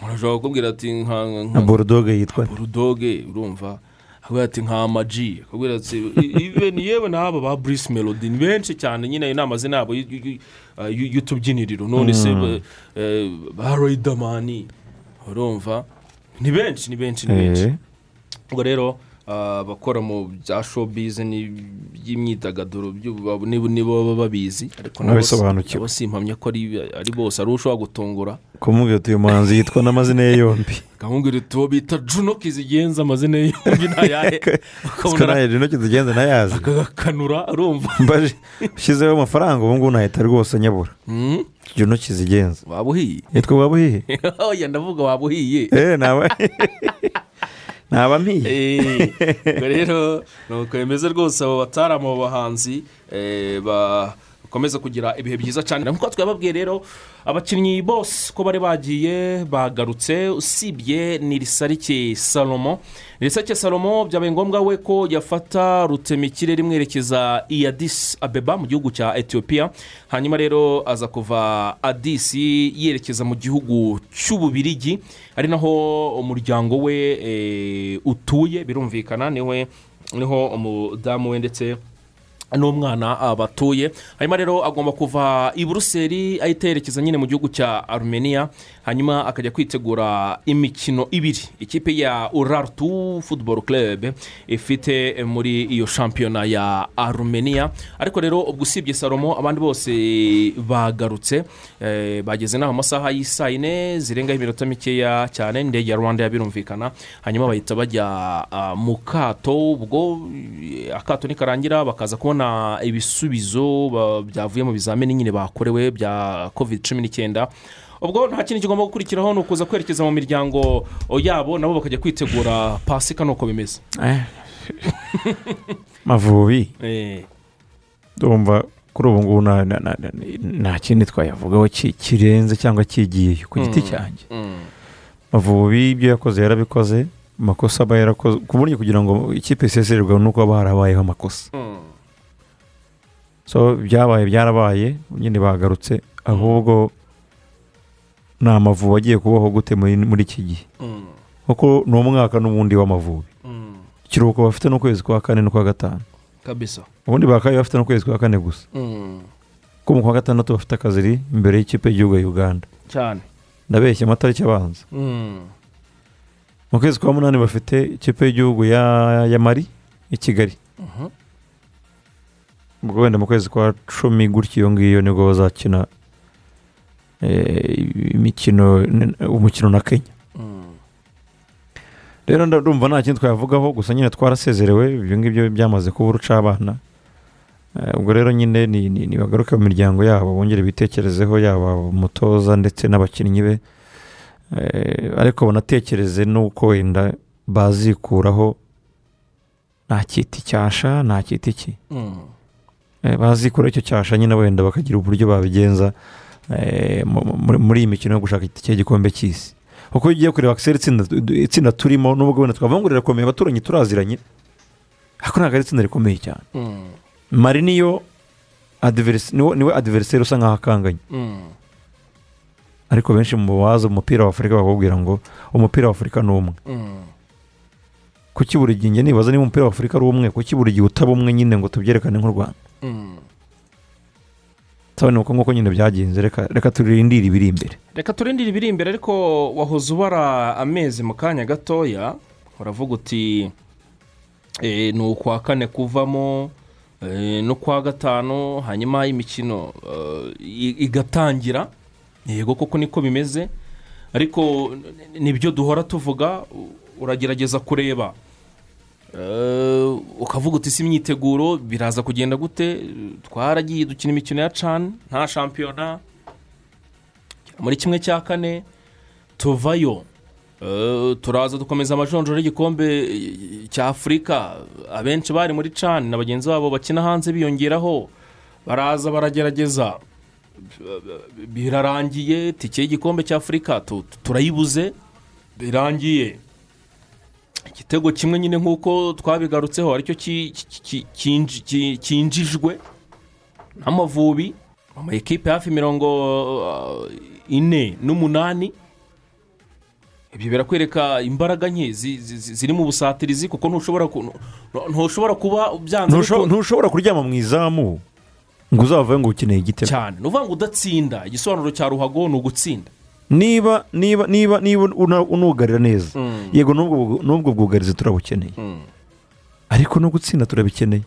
Se umuntu ashobora kukubwira ati nka nka borudoge yitwa. Burudoge urumva. Akubwira ati nka amaji. Akubwira ati "I- ni yewe n'aba ba burisi melodi ni benshi cyane nyine ayo ni amazina yabo y- y'utubyiniriro. None se ba- eh, ba royidamani urumva? Ni benshi ni benshi ni benshi. Eh, ubwo rero abakora mu bya showbiz by'imyidagaduro nibo baba babizi. Ariko nabo si- simpamya ko ari bose ari ushobora gutungura kumubwira uti uyu muhanzi yitwa n'amazina ye yombi. Kamubwira uti uwo bita juno kizigenza amazina ye yombi ntayahe ukabona nawe intoki zigenze nayazi akagakanura mbaje ushyizeho amafaranga ubu ngubu nahita rwose nyabura. Mm, igihe intoki zigenza waba uhiye yitwa waba uhihe oya ndavuga waba uhiye eee naba naba mpiye Eh, rero ni uko bimeze rwose abo bataramu abo bahanzi eh, bakomeza kugira ibihe byiza cyane. Nk'uko twababwiye rero abakinnyi bose ko bari bagiye bagarutse usibye nirisarike salomo. Nirisarike salomo byabaye ngombwa we ko yafata rutemikirere imwerekeza i adisi abeba mu gihugu cya etiyopiya hanyuma rero aza kuva adisi yerekeza mu gihugu cy'ububirigi. Ari naho umuryango we eh, utuye birumvikana ni we ni ho umudamu we ndetse n'umwana batuye hanyuma rero agomba kuva i buruseli ahita yerekeza nyine mu gihugu cya arumeniya hanyuma akajya kwitegura imikino ibiri. Ikipe ya urartu futuboro club ifite muri iyo shampiyona ya arumeniya ariko rero ubwo usibye salomo abandi bose bagarutse eh, bageze n'aho amasaha y'isaa yine zirengaho iminota mikeya cyane indege ya rwanda birumvikana hanyuma bahita bajya ah, mu kato ubwo eh, akato nikarangira bakaza kubona ibisubizo ba- byavuye mu bizamini nyine bakorewe bya covid cumi n'icyenda ubwo nta kindi kigomba gukurikiraho ni ukuza kwerekeza mu miryango yabo nabo bakajya kwitegura pasika nuko bimeze. Eh. mavubi. Eh, ndumva kuri ubu ngubu nta- kindi twayavugaho ki- kirenze cyangwa kigiye ku giti Mm. cyanjye. mm, mavubi ibyo yakoze yarabikoze amakosa aba yarakoze ku buryo kugira ngo ikipe isezererwe ni uko haba harabayeho amakosa. Mm, so byabaye byarabaye nyine bagarutse ahubwo ni amavubi agiye kubaho gute muri iki gihe. Mm, kuko ni umwaka n'ubundi w'amavubi. Mm. ikiruhuko bafite n'ukwezi kwa kane n'ukwa gatanu. Kabisa. Ubundi bakabaye bafite n'ukwezi kwa kane gusa. Mm, kuko mu kwa gatandatu bafite akaziri imbere y'ikipe y'igihugu ya uganda. Cyane. Ndabeshya amatariki abanza. Mm, mu kwezi kwa munani bafite ikipe y'igihugu ya, ya mari i kigali. Mhm. Ubwo wenda mu kwezi kwa cumi gutya iyo ngiyo ni bwo bazakina imikino umukino na kenya rero ndumva nta kindi twavugaho gusa nyine twarasezerewe ibyo ngibyo byamaze kuba urucabana ubwo rero nyine nibagaruke mu miryango yabo bongere bitekerezeho yaba umutoza ndetse n'abakinnyi be ariko banatekereze n'uko wenda bazikuraho nta kiti cyasha nta kiti ki Eh, bazikuraho icyo cyasha nyine wenda bakagira uburyo babigenza eh, mu- muri iyi mikino yo gushaka itike y'igikombe cy'isi kuko iyo ugiye kureba akiseri itsinda turimo nubwo wenda twavuga ngo rirakomeye abaturanyi turaziranye ariko ntabwo ari itsinda rikomeye cyane Mm. mari niyo ni we adiveriseri usa nkaho akanganye Mm. ariko benshi mu bazi umupira wa afurika bakakubwira ngo umupira wa afurika ni umwe Mm. Kuki buri gihe njye nibaza niba umupira wa afurika ari umwe? Kuki buri gihe utaba umwe nyine ngo tubyerekane nk'u rwanda? Nsabane uko nguko nyine byagenze reka reka turindire ibiri imbere. Reka turindire ibiri imbere ariko wahoze ubara amezi mu kanya gatoya uravuga uti eh, ni ukwa kane kuvamo eh, n'ukwa gatanu hanyuma imikino eh, igatangira. Yego koko niko bimeze. Ariko ni byo duhora tuvuga uragerageza kureba. Ukavuga uti si imyiteguro biraza kugenda gute? Twaragiye dukina imikino ya cani nta shampiyona. Muri kimwe cya kane tuvayo. Eh, turaza dukomeza amajonjoro y'igikombe eh, cya afurika abenshi bari muri cani na bagenzi babo bakina hanze biyongeraho. Baraza baragerageza. Eh, birarangiye tike y'igikombe cya afurika tu- tu- turayibuze. Birangiye. Igitego kimwe nyine nk'uko twabigarutseho ari cyo kinjijwe n'amavubi ama ekipe hafi mirongo uh, ine n'umunani. Ibyo birakwereka imbaraga nke zi- zi- zi- ziri mu busatirizi kuko ntushobora ntushobora kuba byanze ntushobora kuryama mu izamu ngo uzavayo ngo ukeneye igitego. Cyane. Ni ukuvuga ngo udatsinda igisobanuro cya ruhago ni ugutsinda. Niba niba niba niba unugarira neza yego n'ubwo bwugarizi turabukeneye ariko no gutsinda turabikeneye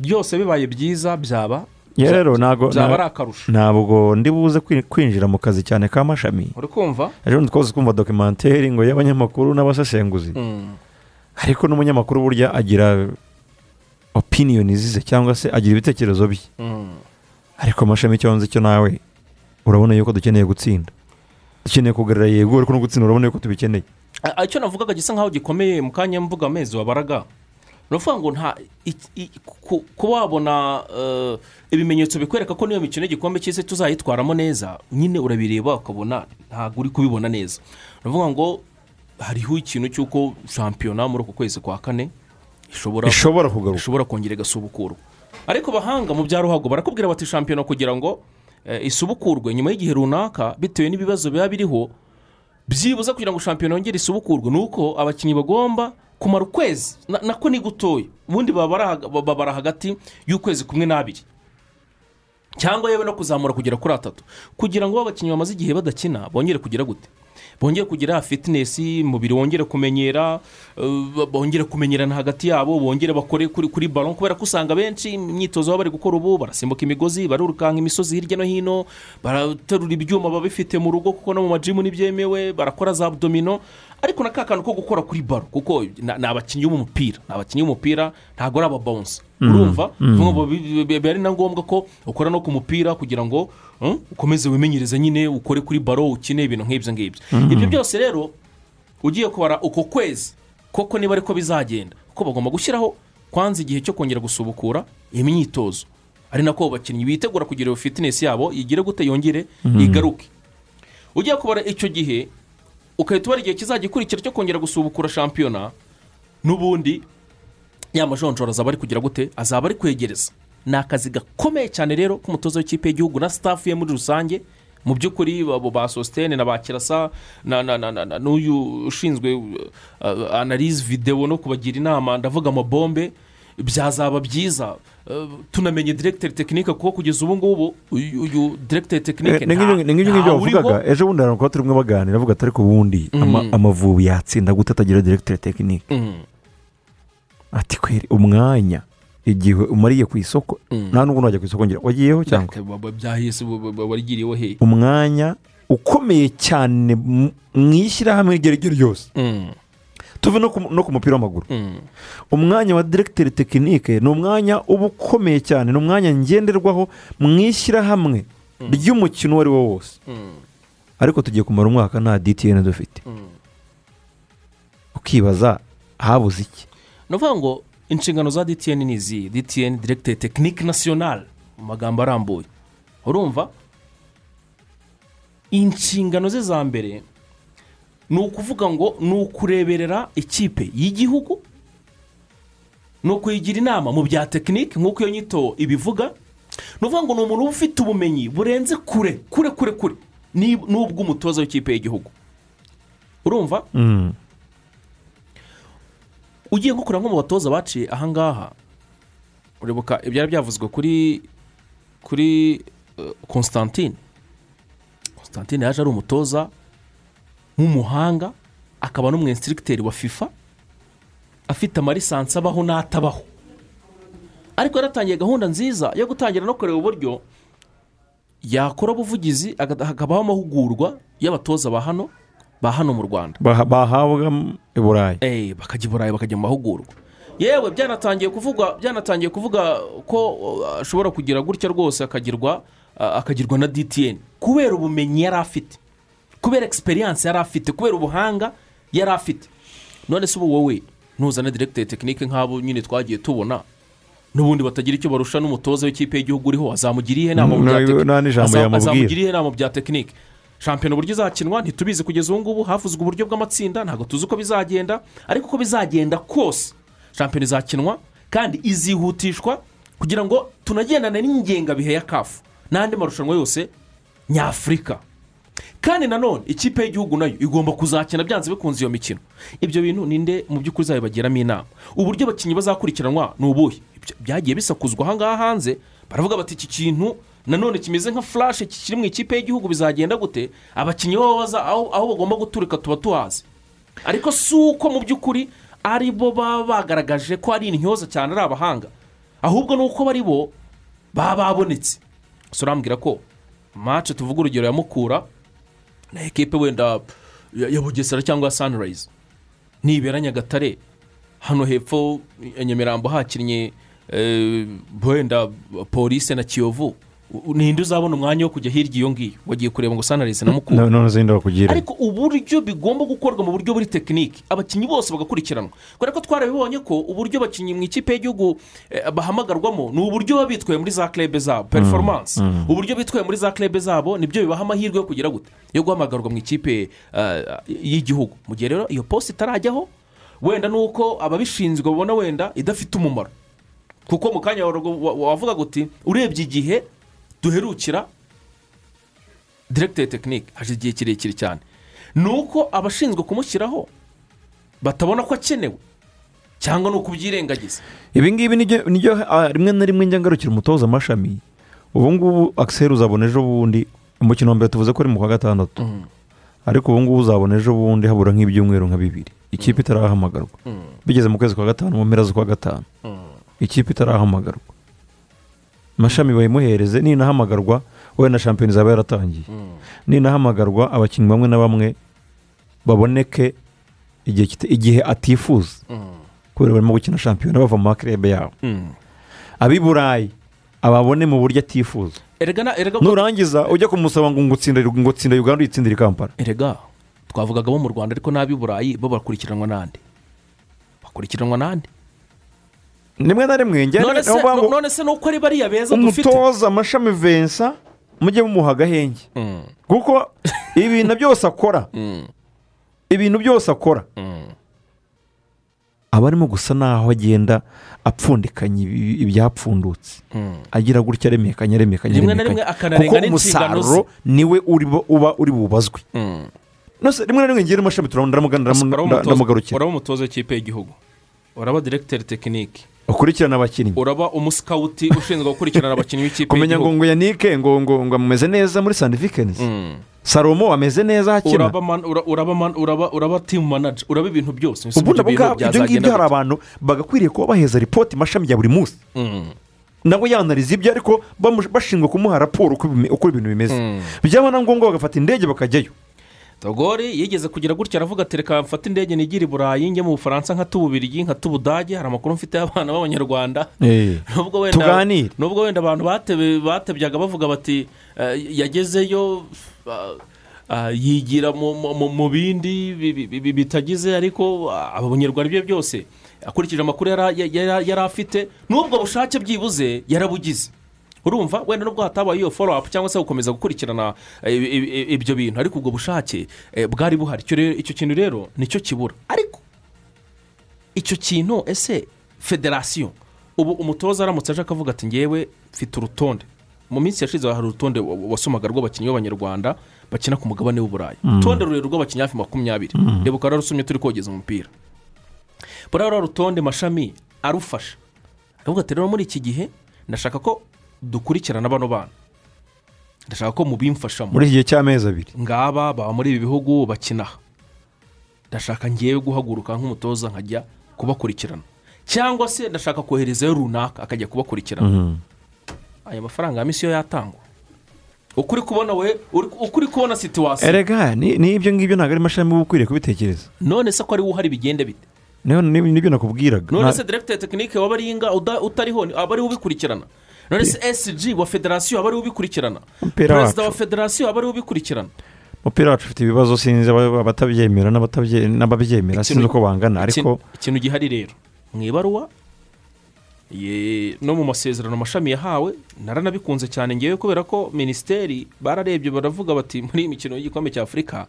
byose bibaye byiza byaba Ya rero ntago byaba ari nta- akarusho. ntabwo ndi buze kwi- kwinjira mu kazi cyane ka mashami. Uri kumva? Ejo bundi twose twumva dokimenteri ngo y'abanyamakuru n'abasesenguzi. Ariko n'umunyamakuru burya agira opiniyoni zize cyangwa se agira ibitekerezo bye. Ariko amashami icyo nzi cyo nawe urabona yuko dukeneye gutsinda. Dukeneye kugarura yego ariko no gutsinda urabona yuko tubikeneye. Icyo navugaga gisa nkaho gikomeye mu kanya mvuga amezi wabaraga. Ukuvuga ngo nta kuba wabona eh, ibimenyetso bikwereka ko niyo mikino y'igikombe cy'isi tuzayitwaramo neza nyine urabireba ukabona ntabwo uri kubibona neza. Ukuvuga ngo hariho ikintu cy'uko shampiyona muri uku kwezi kwa kane ishobora kongera igasubukurwa ariko abahanga mu bya ruhago barakubwira bati shampiyona kugira ngo isubukurwe nyuma y'igihe runaka bitewe n'ibibazo biba biriho byibuze kugira ngo shampiyona yongere isubukurwe. Ni uko abakinnyi bagomba kumara ukwezi na- nako ni gutoya. Ubundi baba bari haga- baba bari hagati y'ukwezi kumwe n'abiri. Cyangwa yewe no kuzamura kugera kuri atatu. Kugira ngo abakinnyi bamaze igihe badakina bongere kugira gute? Bongere kugira fitinesi umubiri wongere kumenyera eh, bongere kumenyerana hagati yabo bongere bakore kuri baro kubera ko usanga benshi imyitozo baba bari gukora ubu barasimbuka imigozi barirukanka imisozi hirya no hino baraterura ibyuma baba bifite mu rugo kuko no mu majimu ntibyemewe barakora za abdomino ariko na ka kantu ko gukora kuri baro kuko ni abakinnyi b'umupira ni abakinnyi b'umupira ntabwo ari ababawunsi urumva? bi- bi- bi- biba ari na ngombwa ko ukora no ku mupira kugira ngo hmm, ukomeze wimenyereze nyine ukore kuri baro ukine ibintu nk'ibyo ngibyo. Ibyo byose rero ugiye kubara uko kwezi koko niba ariko bizagenda kuko bagomba gushyiraho kwanza igihe cyo kongera gusubukura imyitozo. Ari nako abakinnyi bitegura kugira iyo fitinesi yabo igire gute yongere igaruke. Ugiye kubara icyo gihe ugahita ubara igihe kizajya ikurikira cyo kongera gusubukura shampiyona n'ubundi ya majonjora azaba ari kugira gute azaba ari kwegereza. Ni akazi gakomeye cyane rero k'umutoza w'ikipe y'igihugu na sitafu ye muri rusange. Mu by'ukuri abo ba sositene na ba kirasa na- na- na- na- na- n'uyu ushinzwe uh, analize videwo no kubagira inama ndavuga amabombe. Byazaba byiza. Uh, tunamenye diregiteri tekinike kuko kugeza ubu ngubu uyu diregiteri tekinike ni nk'ibyo ngibyo bavugaga ejo bundi hari kuba turimo baganira bavuga ati ariko ubundi ama- amavubi yatsinda gute atagira diregiteri tekinike ati kweri umwanya igihe umariye ku isoko nta n'ubwo wajya ku isoko ngira wagiyeho cyangwa? warigiriyeho he? Umwanya ukomeye cyane mu ishyirahamwe iryo ari ryo ryose. Mm, tuve no ku mupira w'amaguru. Mm, umwanya wa diregiteri tekinike ni umwanya uba ukomeye cyane ni umwanya ngenderwaho mu ishyirahamwe ry'umukino uwo ari wo wose. Mm, ariko tugiye kumara umwaka nta DTN dufite. Mm. ukibaza habuze iki? Ni ukuvuga ngo inshingano za dtn ni izi dtn diregiteri tekinike nasiyonari mu magambo arambuye. Urumva? Inshingano ze za mbere ni ukuvuga ngo ni ukureberera ikipe y'igihugu ni ukuyigira inama mu bya tekinike nk'uko iyo nyito ibivuga ni ukuvuga ngo ni umuntu uba ufite ubumenyi burenze kure kure kure kure ni- n'ubw'umutoza w'ikipe y'igihugu. Urumva? Mm. ugiye kureba nko mu batoza baciye ahangaha uribuka ibyari byavuzwe kuri kuri eh, constantine. Constantine yaje ari umutoza w'umuhanga akaba n'umwensirigiteri wa fifa afite amarisansi abaho n'atabaho. Ariko yaratangiye gahunda nziza yo gutangira no kureba uburyo yakora ubuvugizi hakabaho amahugurwa y'abatoza ba hano ba hano mu rwanda. Baha- bahabwa i burayi. Eh, bakajya i burayi bakajya mu mahugurwa yewe byanatangiye kuvuga byanatangiye kuvuga ko uh, ashobora kugira gutya rwose akagirwa uh, akagirwa na dtn kubera ubumenyi yari afite. Kubera egisperiyanse yari afite kubera ubuhanga yari afite. None se ubu wowe ntuzane diregiteri tekinike nk'abo nyine twagiye tubona n'ubundi batagira icyo barusha n'umutoza w'ikipe y'igihugu uriho azamugira iyihe nama bya Mm, bya tekinike shampiyona uburyo izakinwa ntitubizi kugeza ubu ngubu havuzwe uburyo bw'amatsinda ntabwo tuzi uko bizagenda ariko uko bizagenda kose shampiyona izakinwa kandi izihutishwa kugira ngo tunagendane n'ingengabihe ya kafu n'andi marushanwa yose nyafurika. Kandi nanone ikipe y'igihugu na yo igomba kuzakina byanze bikunze iyo mikino. Ibyo bintu ninde mu by'ukuri uzabibagiramo inama? Uburyo abakinnyi bazakurikiranwa ni ubuhe? Byagiye bisakuzwa ahangaha hanze baravuga bati iki kintu nanone kimeze nka furashe kiri mu ikipe y'igihugu bizagenda gute? Abakinnyi baba baza aho aho bagomba guturika tuba tuhazi ariko si uko mu by'ukuri ari bo baba bagaragaje ko ari intyoza cyane ari abahanga. Ahubwo ni uko bari bo baba babonetse. Gusa urambwira ko mace tuvuga urugero ya mukura na ekipe wenda ya bugesera cyangwa ya sanirayizi nibera nyagatare. Hano hepfo ya nyamirambo hakinnye eh, wenda polise na kiyovu. Ninde uzabona umwanya wo kujya hirya iyo ngiyo. Wagiye kureba ngo sanirayizi na mukura. No- none bakugira ariko uburyo bigomba gukorwa mu buryo buri tekinike abakinnyi bose bagakurikiranwa. Kubera ko twarabibonye ko uburyo abakinnyi mu ikipe y'igihugu eh, bahamagarwamo ni uburyo baba bitwaye muri za klebe zabo performance. Uburyo bitwaye muri za klebe zabo ni byo bibaha amahirwe yo kugira gute. Yo guhamagarwa mu ikipe eh, y'igihugu. Mu gihe rero iyo posite itarajyaho wenda ni uko ababishinzwe babona wenda idafite umumaro. Kuko mu kanya wa- wa- wavuga guti urebye igihe duherukira diregiteri tekinike hashize igihe kirekire cyane. Ni uko abashinzwe kumushyiraho batabona ko akenewe cyangwa ni ukubyirengagiza ibi ngibi ni byo ah, rimwe na rimwe njya ngarukira umutoza amashami ubu ngubu akiseri uzabona ejo bundi umukino wa mbere tuvuze ko ari mu kwa gatandatu. Ariko ubu ngubu uzabona ejo bundi habura nk'ibyumweru nka bibiri. Ikipe itarahamagarwa bigeze mu kwezi kwa gatanu mu mpera z'ukwa gatanu. Ikipe itarahamagarwa amashami bayimuhereze ninahamagarwa wenda shampiyona izaba yaratangiye. Ninahamagarwa abakinnyi bamwe na bamwe baboneke igihe atifuza. Kubera barimo gukina shampiyona bava mu makirebe yabo. Ab'i burayi ababone mu buryo atifuza. Na- nurangiza ujya kumusaba ngo ngo tsinda uganda uyitsindire i kampala. Erega twavugaga bo mu rwanda ariko n'ab'i burayi bo bakurikiranwa n'andi. Bakurikiranwa n'andi. Rimwe na rimwe none se niyo mpamvu none se ni uko ari bariya beza dufite. umutoza amashami vensa mujye mumuha agahenge Mm, kuko ibintu byose akora. Mm, ibintu byose akora. Mm. aba arimo gusa naho agenda apfundikanya ibyapfundutse. Agira gutya aremekanya aremekanya aremekanya. kuko umusaruro ni we uba uri bubazwe. Rimwe na rimwe ngira amashami turabona ndamugarukira uraba umutoza w'ikipe y'igihugu. Uraba diregiteri tekinike ukurikirana abakinnyi uraba umusikawuti ushinzwe gukurikirana abakinnyi b'ikipe kumenya ngo ngo yanike ngo ngo ngo ameze neza muri sandifikenizi Mm. salomo ameze neza hakina uraba timu manaja uraba ibintu byose. Ubundi abo ngabo ibyo ngibyo hari abantu bagakwiriye kuba baheza ripoti mashami ya buri munsi. Mm. nabo yanariza ibyo ariko bashinzwe kumuha raporo uko ibintu bimeze. Mm. byaba na ngombwa bagafata indege bakajyayo. Togori yigeze kugira gutya aravuga ati reka mfate indege nigire i burayi njye mu bufaransa nka tububirigi nka tubudage hari amakuru mfite y'abana b'abanyarwanda. Nubwo wenda tuganire. Nubwo wenda abantu batebyaga bavuga bati eh, yagezeyo ah, ah, yigira mu- bindi bi- bi- bi- bitagize ariko ah, aba banyarwanda ibyo byose. Akurikije amakuru yari afite n'ubwo bushake byibuze yarabugize. Urumva? Wenda nubwo hatabaye iyo folo apu cyangwa se gukomeza gukurikirana eh, ibyo bintu. Ariko ubwo bushake eh, bwari buhari. Icyo kintu rero ni cyo kibura. Ariko icyo kintu ese federasiyo ubu umutoza aramutse aje akavuga ati ngewe mfite urutonde. Mu minsi yashize hari urutonde wa- wasomaga rw'abakinnyi b'abanyarwanda bakina ku mugabane w'uburayi urutonde rurerure rw'abakinnyi hafi makumyabiri. Reba ukaba warusomye turi kogeza umupira. Buriya rutonde mashami arufasha. Aravuga ati rero muri iki gihe ndashaka ko dukurikirana bano bana. Ndashaka ko mubimfashamo. Muri iki gihe cy'amezi abiri. Ngaba baba muri ibi bihugu bakina. Ndashaka ngewe guhaguruka nk'umutoza nkajya kubakurikirana. Cyangwa se ndashaka koherezayo runaka akajya kubakurikirana. Aya mafaranga ya misiyo yatangwa. Uko uri kubona we uko uri kubona situwasiyo erega ni- n'ibyo ngibyo ntabwo ari mashami uba ukwiriye kubitekereza. None se ko ari we uhari bigende bite? Nibyo nakubwiraga. None se direkiteri tekinike waba ari inga utariho aba ari we ubikurikirana. Se esiji wa federasiyo aba ari we ubikurikirana. Perezida wa federasiyo aba ari we ubikurikirana. Umupira wacu ufite ibibazo sinzi aba- abatabyemera n'ababyemera sinzi uko bangana ariko Ikintu- gihari rero. Mu ibaruwa no mu masezerano amashami yahawe naranabikunze cyane ngewe kubera ko minisiteri bararebye baravuga bati muri iyi mikino y'igikombe cya afurika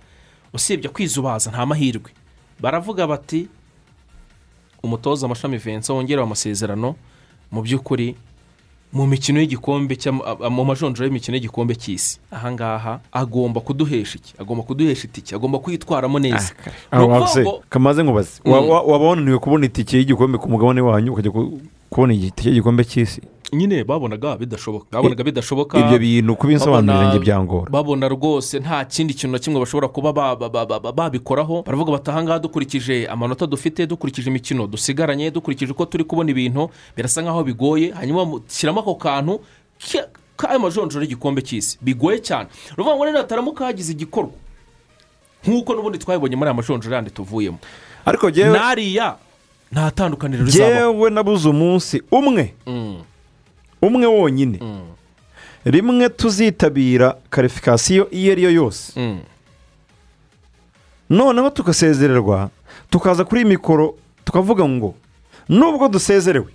usibye kwizubaza nta mahirwe. Baravuga bati umutoza amashami Vincent wongerewe amasezerano mu by'ukuri mu mikino y'igikombe mu majonjoro y'imikino y'igikombe cy'isi. Ahangaha agomba kuduhesha iki? Agomba kuduhesha itike agomba kwitwaramo neza. Wabuse ngo- kamaze nkubaze Mm. Wa- wa- waba wananiwe kubona itike y'igikombe ku mugabane wanyu ukajya kubona itike y'igikombe cy'isi. Nyine babonaga bidashoboka babonaga bidashoboka. ibyo bintu kubinsobanurira babona- njye byangora. babona rwose nta kindi kintu na kimwe bashobora kuba ba- ba- ba- ba- babikoraho. Baravuga bati ahangaha dukurikije amanota dufite dukurikije imikino dusigaranye dukurikije uko turi kubona ibintu birasa nkaho bigoye. Hanyuma mushyiramo ako kantu ka- k'ayo majonjoro y'igikombe cy'isi. Bigoye cyane. Ni ukuvuga ngo rero hataramuka hagize igikorwa. Nk'uko n'ubundi twabibonye muri aya majonjoro yandi tuvuyemo. Ariko n'ariya nta tandukaniro rizabaho jyewe nabuze umunsi umwe. Mm, umwe wonyine. Mm, rimwe tuzitabira karifikasiyo iyo ari yo yose. Mm. noneho tugasezererwa tukaza kuri iyi mikoro tukavuga ngo nubwo dusezerewe.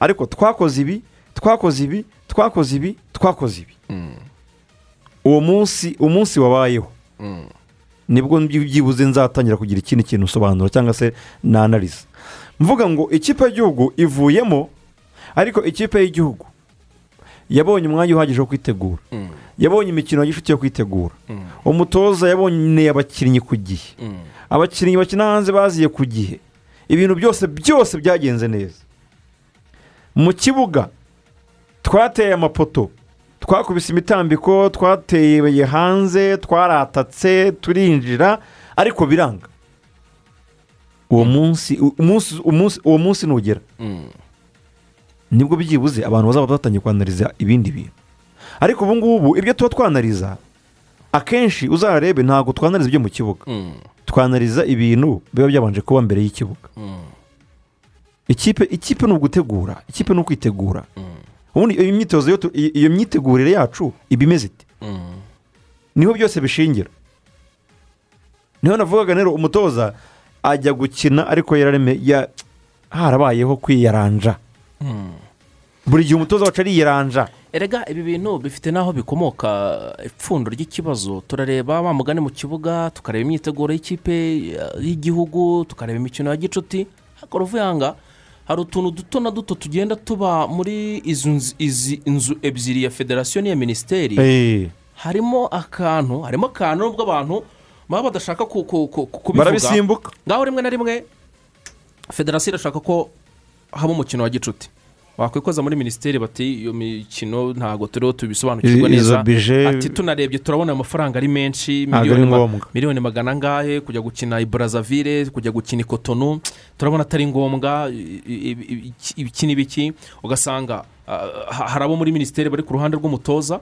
Ariko twakoze ibi twakoze ibi twakoze ibi twakoze ibi. Uwo munsi umunsi wabayeho. Ni bwo byibuze nzatangira kugira ikindi kintu usobanura cyangwa se nanariza mvuga ngo ikipe y'igihugu ivuyemo ariko ikipe y'igihugu yabonye umwanya uhagije wo kwitegura. Mm, yabonye imikino y'inshuti yo kwitegura. Mm, umutoza yabonye abakinnyi ku gihe. Mm. abakinnyi bakina hanze baziye ku gihe. Ibintu byose byose byagenze neza. Mu kibuga twateye amapoto. Twakubise imitambiko twateye hanze twaratatse turinjira ariko biranga uwo munsi umunsi umunsi uwo munsi nugera Mm. ni bwo byibuze abantu bazaba batangiye kwanariza ibindi bintu ariko ubu ngubu ibyo tuba twanariza akenshi uzarebe ntabwo twanariza ibyo mu kibuga Mm. twanariza ibintu biba byabanje kuba mbere y'ikibuga Mm. ikipe ikipe ni ugutegura ikipe ni ukwitegura Mm. Ubundi iyo myitozo iyo myitegurire yacu iba imeze ite? Mm. ni ho byose bishingira. Niho navugaga rero umutoza ajya gukina ariko yarareme ya harabayeho kwiyaranja. Mm. buri gihe umutoza wacu ariyaranja. Erega ibi bintu bifite n'aho bikomoka ipfundo ry'ikibazo. Turareba wa mugani mu kibuga tukareba imyiteguro y'ikipe y'igihugu tukareba imikino ya gicuti. Ariko ruvuyanga hari utuntu duto na duto tugenda tuba muri izi nzu- ebyiri ya federasiyo n'iya minisiteri. Eh, harimo akantu harimo akantu nubwo abantu baba badashaka ku- ku- ku- kubivuga. Barabisimbuka. Ngaho rimwe na rimwe federasiyo irashaka ko haba umukino wa gicuti wakwikoza muri minisiteri bati iyo mikino ntabwo turiho tubisobanukirwa neza. ati tunarebye turabona ayo mafaranga ari menshi miliyoni magana angahe kujya gukina i Brazzaville kujya gukina i Cotonou turabona atari ngombwa ibiki n'ibiki ugasanga ah, ha- hari abo muri minisiteri bari ku ruhande rw'umutoza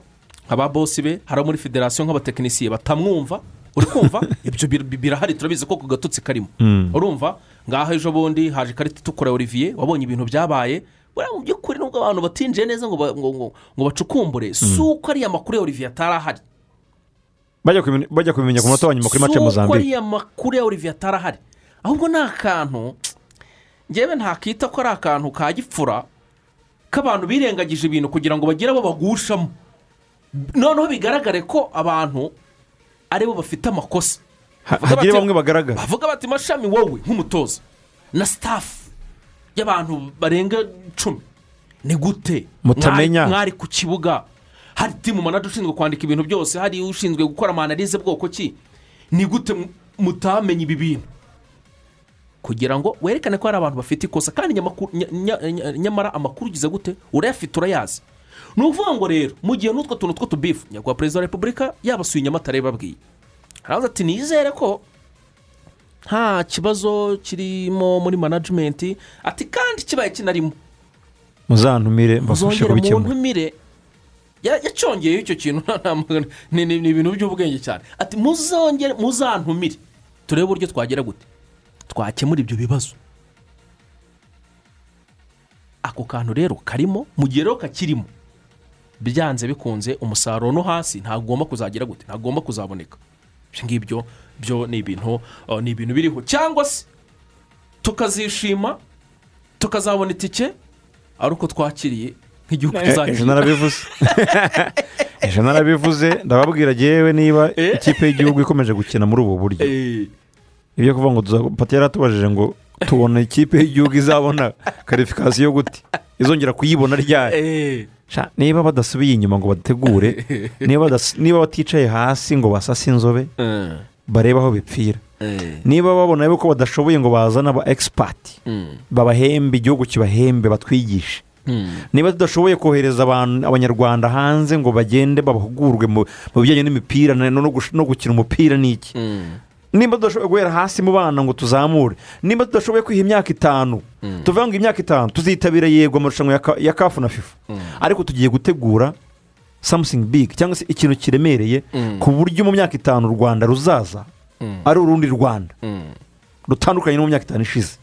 aba bosi be hari abo muri federasiyo nk'abatekinisiye batamwumva uri kumva? Ibyo bir- bi- birahari turabizi ko ku gatotsi karimo. Urumva? Ngaho ejo bundi haje ikarita itukura olivier wabonye ibintu byabaye mu by'ukuri nubwo abantu batinjiye neza ngo ba- ngo ngo ngo bacukumbure si uko ariya makuru ya olivier atari ahari bajya kubimenya- ku munota wa nyuma kuri mace si uko ariya makuru ya olivier atari ahari ahubwo ni akantu ngewe ntakita ko ari akantu ka gipfura k'abantu birengagije ibintu kugira ngo bagire abo bagushamo. Noneho bigaragare ko abantu ari bo bafite amakosa. Ha- Bavuga hagire bati- bamwe bagaragara. bavuga bati mashami wowe nk'umutoza. Na sitafu y'abantu barenga icumi ni gute? Mutamenya. Mwari- ku kibuga. Hari timu manager ushinzwe kwandika ibintu byose. Hari ushinzwe gukora amanalize bwoko ki? Ni gute mu- mutamenye ibi bintu? Kugira ngo werekane ko hari abantu bafite ikosa. Kandi nyamara amakuru ugize gute urayafite urayazi. Ni ukuvuga ngo rero mu gihe n'utwo tuntu tw'utubifu nyakubahwa perezida wa repubulika yabasuye inyamatare babwiye. Aravuze ati nizere ko nta kibazo kirimo muri manajimenti ati kandi kibaye kinarimo. Muzantumire mbafashe muzongere mu kubikemura ntumire Ya- yacongeyeho icyo kintu ni ibintu by'ubwenge cyane. Ati muzongere muzantumire. Turebe uburyo twagera gute. Twakemura ibyo bibazo. Ako kantu rero karimo mu gihe rero kakirimo byanze bikunze umusaruro no hasi ntabwo ugomba kuzagira gute ntabwo ugomba kuzaboneka. Ibyo ngibyo byo ni ibintu uh, ni ibintu biriho. Cyangwa se tukazishima tukazabona itike ari uko twakiriye nk'igihugu ejo tuzakira narabivuze. Ejo narabivuze ndababwira yewe niba Eh. ikipe y'igihugu ikomeje gukina muri ubu buryo. Eh, ibyo kuvuga ngo pati yaratubajije ngo tubona ikipe y'igihugu izabona karifikasiyo gute? Izongera kuyibona ryari? Eh, niba badasubiye inyuma ngo bategure niba baticaye hasi ngo basase inzobe barebe aho bipfira. Eh, niba babona yuko badashoboye ngo bazane aba egisipati mm, babahembe igihugu kibahembe batwigishe. Mm, niba tudashoboye kohereza abantu abanyarwanda hanze ngo bagende babahugurwe mu bijyanye n'imipira no gukina umupira n'iki mm, nimba tudashoboye guhera hasi mu bana ngo tuzamure. Nimba tudashoboye kwiha imyaka itanu tuvuga ngo imyaka itanu tuzitabira yego amarushanwa ya kafu na fifa. Ariko tugiye gutegura samusingi bigi cyangwa se ikintu kiremereye Mm. ku buryo mu myaka itanu u rwanda ruzaza Mm. ari urundi rwanda. Mm, rutandukanye no mu myaka itanu ishize.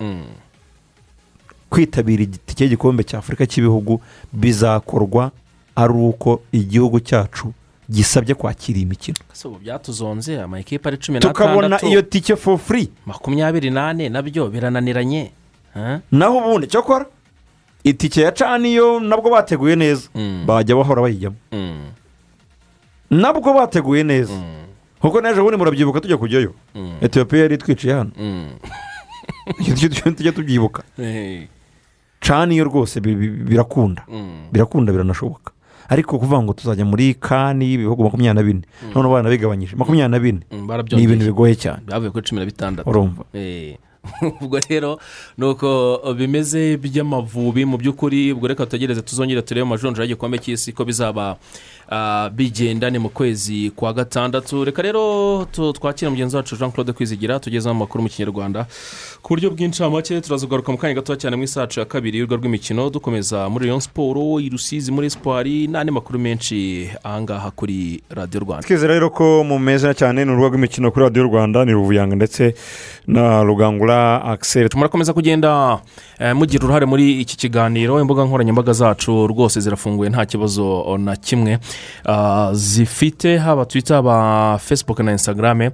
Kwitabira igiti cy'igikombe cya afurika cy'ibihugu bizakorwa ari uko igihugu cyacu gisabye kwakira iyi mikino. Byatuzonze amakipe ari cumi tukabona n'atandatu iyo tike for free. Makumyabiri n'ane na byo birananiranye naho ubundi cyakora itike ya caniyo nabwo bateguye neza. Mm. bajya bahora bayijyamo. Mm, nabwo bateguye neza. Mm, kuko n'ejo bundi murabyibuka tujya kujyayo. Etiyopiya yari itwiciye hano. Tujye tubyibuka. Eh, caniyo rwose bi- bi- birakunda. Birakunda biranashoboka. Ariko kuvuga ngo tuzajya muri kani ibihugu makumyabiri na bine. None abana bigabanyije. Makumyabiri na bine. Ni ibintu bigoye cyane. Bavuye kuri cumi na bitandatu. Urumva. Ubwo rero ni uko bimeze by'amavubi mu by'ukuri ubwo reka tutegereze tuzongere turebe amajonjora y'igikombe cy'isi ko bizaba. Ah, bigenda ni mu kwezi kwa gatandatu. Reka rero twakire mugenzi wacu jean claude kwizigira tugezeho amakuru mu kinyarwanda. Ku buryo bw'incamake turazugaruka mu kanya gato cyane mu isacu ya kabiri y'urwo rw'imikino dukomeza muri Rayon siporo i rusizi muri sipori n'andi makuru menshi ahangaha kuri radiyo rwanda. Twizera rero ko mumeze cyane ni urubuga rw'imikino kuri radiyo rwanda ni ruvuyanga ndetse na rugangura akiseri murakomeza kugenda eh, mugira uruhare muri iki kiganiro. Imbuga nkoranyambaga zacu rwose zirafunguye nta kibazo na kimwe. Zifite haba twita haba facebook na instagram eh,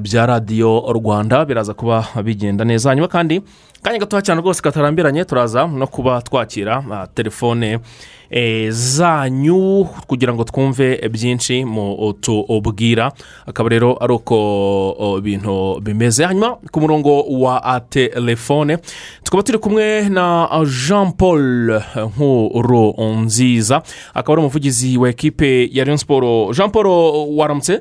bya radiyo rwanda biraza kuba bigenda neza. Hanyuma kandi kanya gatoya cyane rwose katarambiranye turaza no kuba twakira ah, telefone zanyu kugira ngo twumve byinshi mu tubwira akaba rero ari uko o, ibintu bimeze. Hanyuma ku murongo wa telefone tukaba turi kumwe na jean paul nkuru nziza akaba ari umuvugizi wa ekipe ya Rayon siporo jean paul waramutse?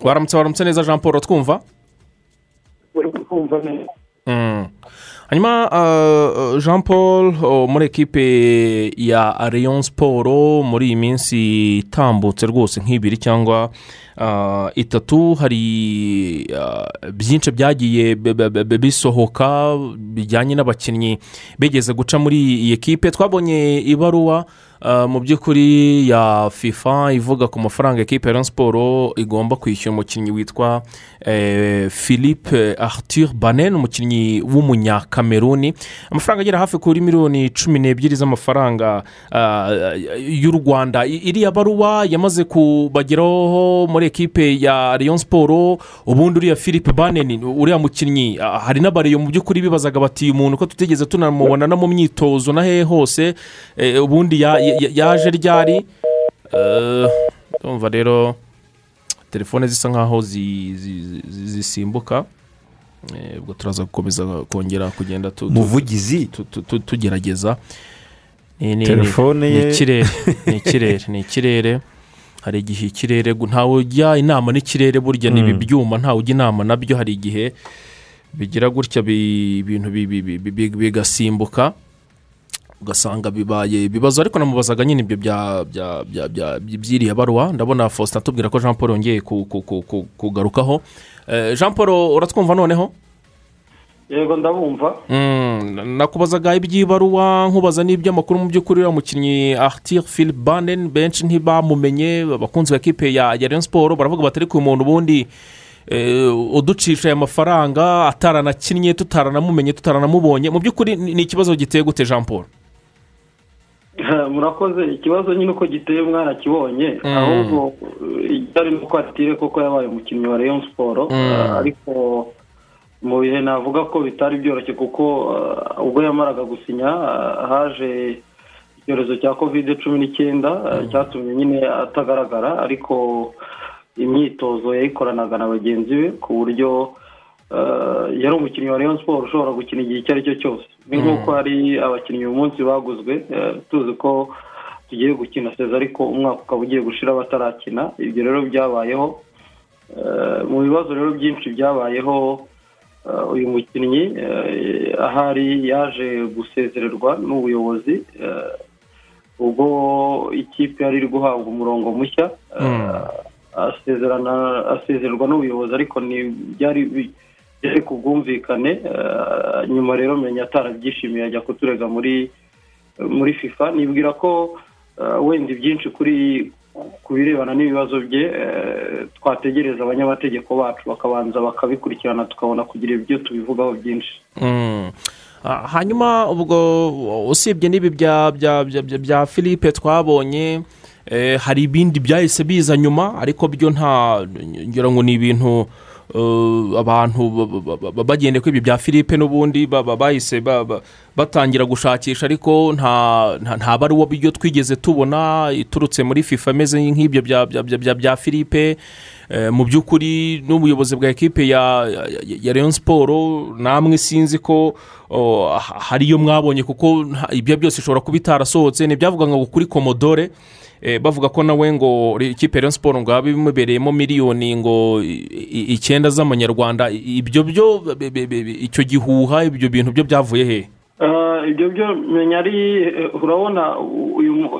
Waramutse waramutse neza jean paul twumva. Hanyuma jean paul muri ekipe ya Rayon siporo muri iyi minsi itambutse rwose nk'ibiri cyangwa itatu hari byinshi byagiye bisohoka bijyanye n'abakinnyi bigeze guca muri iyi ekipe. Twabonye ibaruwa mu by'ukuri ya fifa ivuga ku mafaranga ekipe ya siporo igomba kwishyura umukinnyi witwa eh, philippe arthur banen umukinnyi w'umunyakameruni amafaranga agera hafi kuri miliyoni cumi n'ebyiri z'amafaranga ah, y'u rwanda. Iriya baruwa yamaze kubageraho muri ekipe ya Rayon siporo ubundi uriya philippe banen uriya mukinnyi. Ah, hari n'abariyo mu by'ukuri bibazaga bati uyu muntu ko tutigeze tunamubona no mu myitozo na hehe hose? Eh, ubundi ya- ya- yaje ryari? Rero telefone zisa nkaho zi- zi- zi- zisimbuka. Ubwo turaza gukomeza kongera kugenda tu- tugerageza. Telefone ye. ni ikirere ni ikirere. Hari igihe ikirere ntawe ujya inama n'ikirere burya ni ibi Mm. byuma ntawe ujya inama na byo. Hari igihe bigira gutya bi- ibintu bi- bi- bi- bi- bigasimbuka ugasanga bibaye ibibazo. Ariko namubazaga nyine ibyo bya bya bya bya by'iriya baruwa. Ndabona faustin atubwira ko jean paul yongeye ku- ku- ku- ku- kugarukaho. Eh, jean paul uratwumva noneho? Yego ndabumva. Mm, nakubazaga iby'ibaruwa nkubaza n'iby'amakuru mu by'ukuri uriya mukinnyi arthur philip banen benshi ntibamumenye abakunzi ba kipe ya rayon siporo baravuga bati ariko uyu muntu ubundi eh, uducisha aya mafaranga ataranakinnye tutaranamumenye tutaranamubonye. Mu by'ukuri ni ni ikibazo giteye gute jean paul? murakoze ikibazo nyine uko giteye mwarakibonye Mm. ahubwo icyari ni uko atire koko yabaye umukinnyi wa rayon siporo Mm. eh, ariko mu bihe navuga ko bitari byoroshye kuko eh, ubwo yamaraga gusinya eh, haje icyorezo cya kovide cumi n'icyenda eh, cyatumye nyine atagaragara ariko imyitozo yayikoranaga na bagenzi be ku buryo eh, yari umukinnyi wa rayon siporo ushobora gukina igihe icyo ari cyo cyose. Ni nk'uko hari abakinnyi uyu munsi baguzwe eh, tuzi ko tugiye gukina seza ariko umwaka ukaba ugiye gushira batarakina ibyo rero byabayeho Eh, mu bibazo rero byinshi byabayeho eh, uyu mukinnyi eh, ahari yaje gusezererwa n'ubuyobozi eh, ubwo ikipe yari iri guhabwa umurongo mushya eh, Mm. asezerana asezererwa n'ubuyobozi ariko byari byari ku bwumvikane eh, nyuma rero menya atarabyishimiye ajya kuturega muri muri fifa nibwira ko eh, wenda ibyinshi kuri ku birebana n'ibibazo bye eh, twategereza abanyamategeko bacu bakabanza bakabikurikirana tukabona kugira ibyo tubivugaho byinshi Mm. Ah, hanyuma ubwo usibye n'ibi bya philippe twabonye hari ibindi byahise biza nyuma ariko byo nta ngira ngo ni ibintu abantu ba- ba- bagendeye kuri ibyo bya philippe n'ubundi ba- ba- bahise ba- ba- batangira gushakisha ariko nta baruwa byo twigeze tubona iturutse muri fifa imeze nk'ibyo bya philippe. Eh, mu by'ukuri n'ubuyobozi bwa ekipe ya rayon siporo namwe sinzi ko ha- hariyo mwabonye kuko ibyo byose ishobora kuba itarasohotse ntibyavuga ngo kuri komodore eh, bavuga ko nawe ngo ikipe ya siporo ngo yaba imubereyemo miliyoni ngo icyenda z'amanyarwanda. Ibyo byo icyo gihuha ibyo bintu byo byavuye he? Eh, ibyo byo menya ari eh, urabona uyu mu-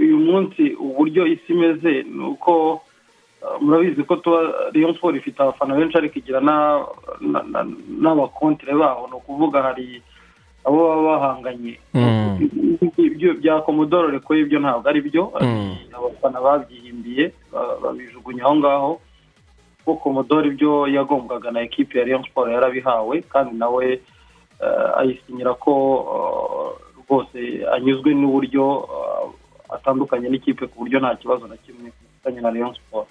uyu munsi uburyo isi imeze ni uko eh, murabizi ko tuba rayon siporo ifite abafana benshi ariko igira na- na- na- n'abakontire baho ni ukuvuga hari abo baba bahanganye Mm. ibyo bya komodoro reko ibyo ntabwo ari byo Mm. abafana babyihimbiye ba- babijugunya aho ngaho kuko komodoro ibyo yagombwaga na ekipi ya rayon siporo yarabihawe kandi nawe eh, ayisinyira ko eh, rwose anyuzwe n'uburyo eh, atandukanye n'ikipe ku buryo nta kibazo na kimwe afitanye na rayon siporo.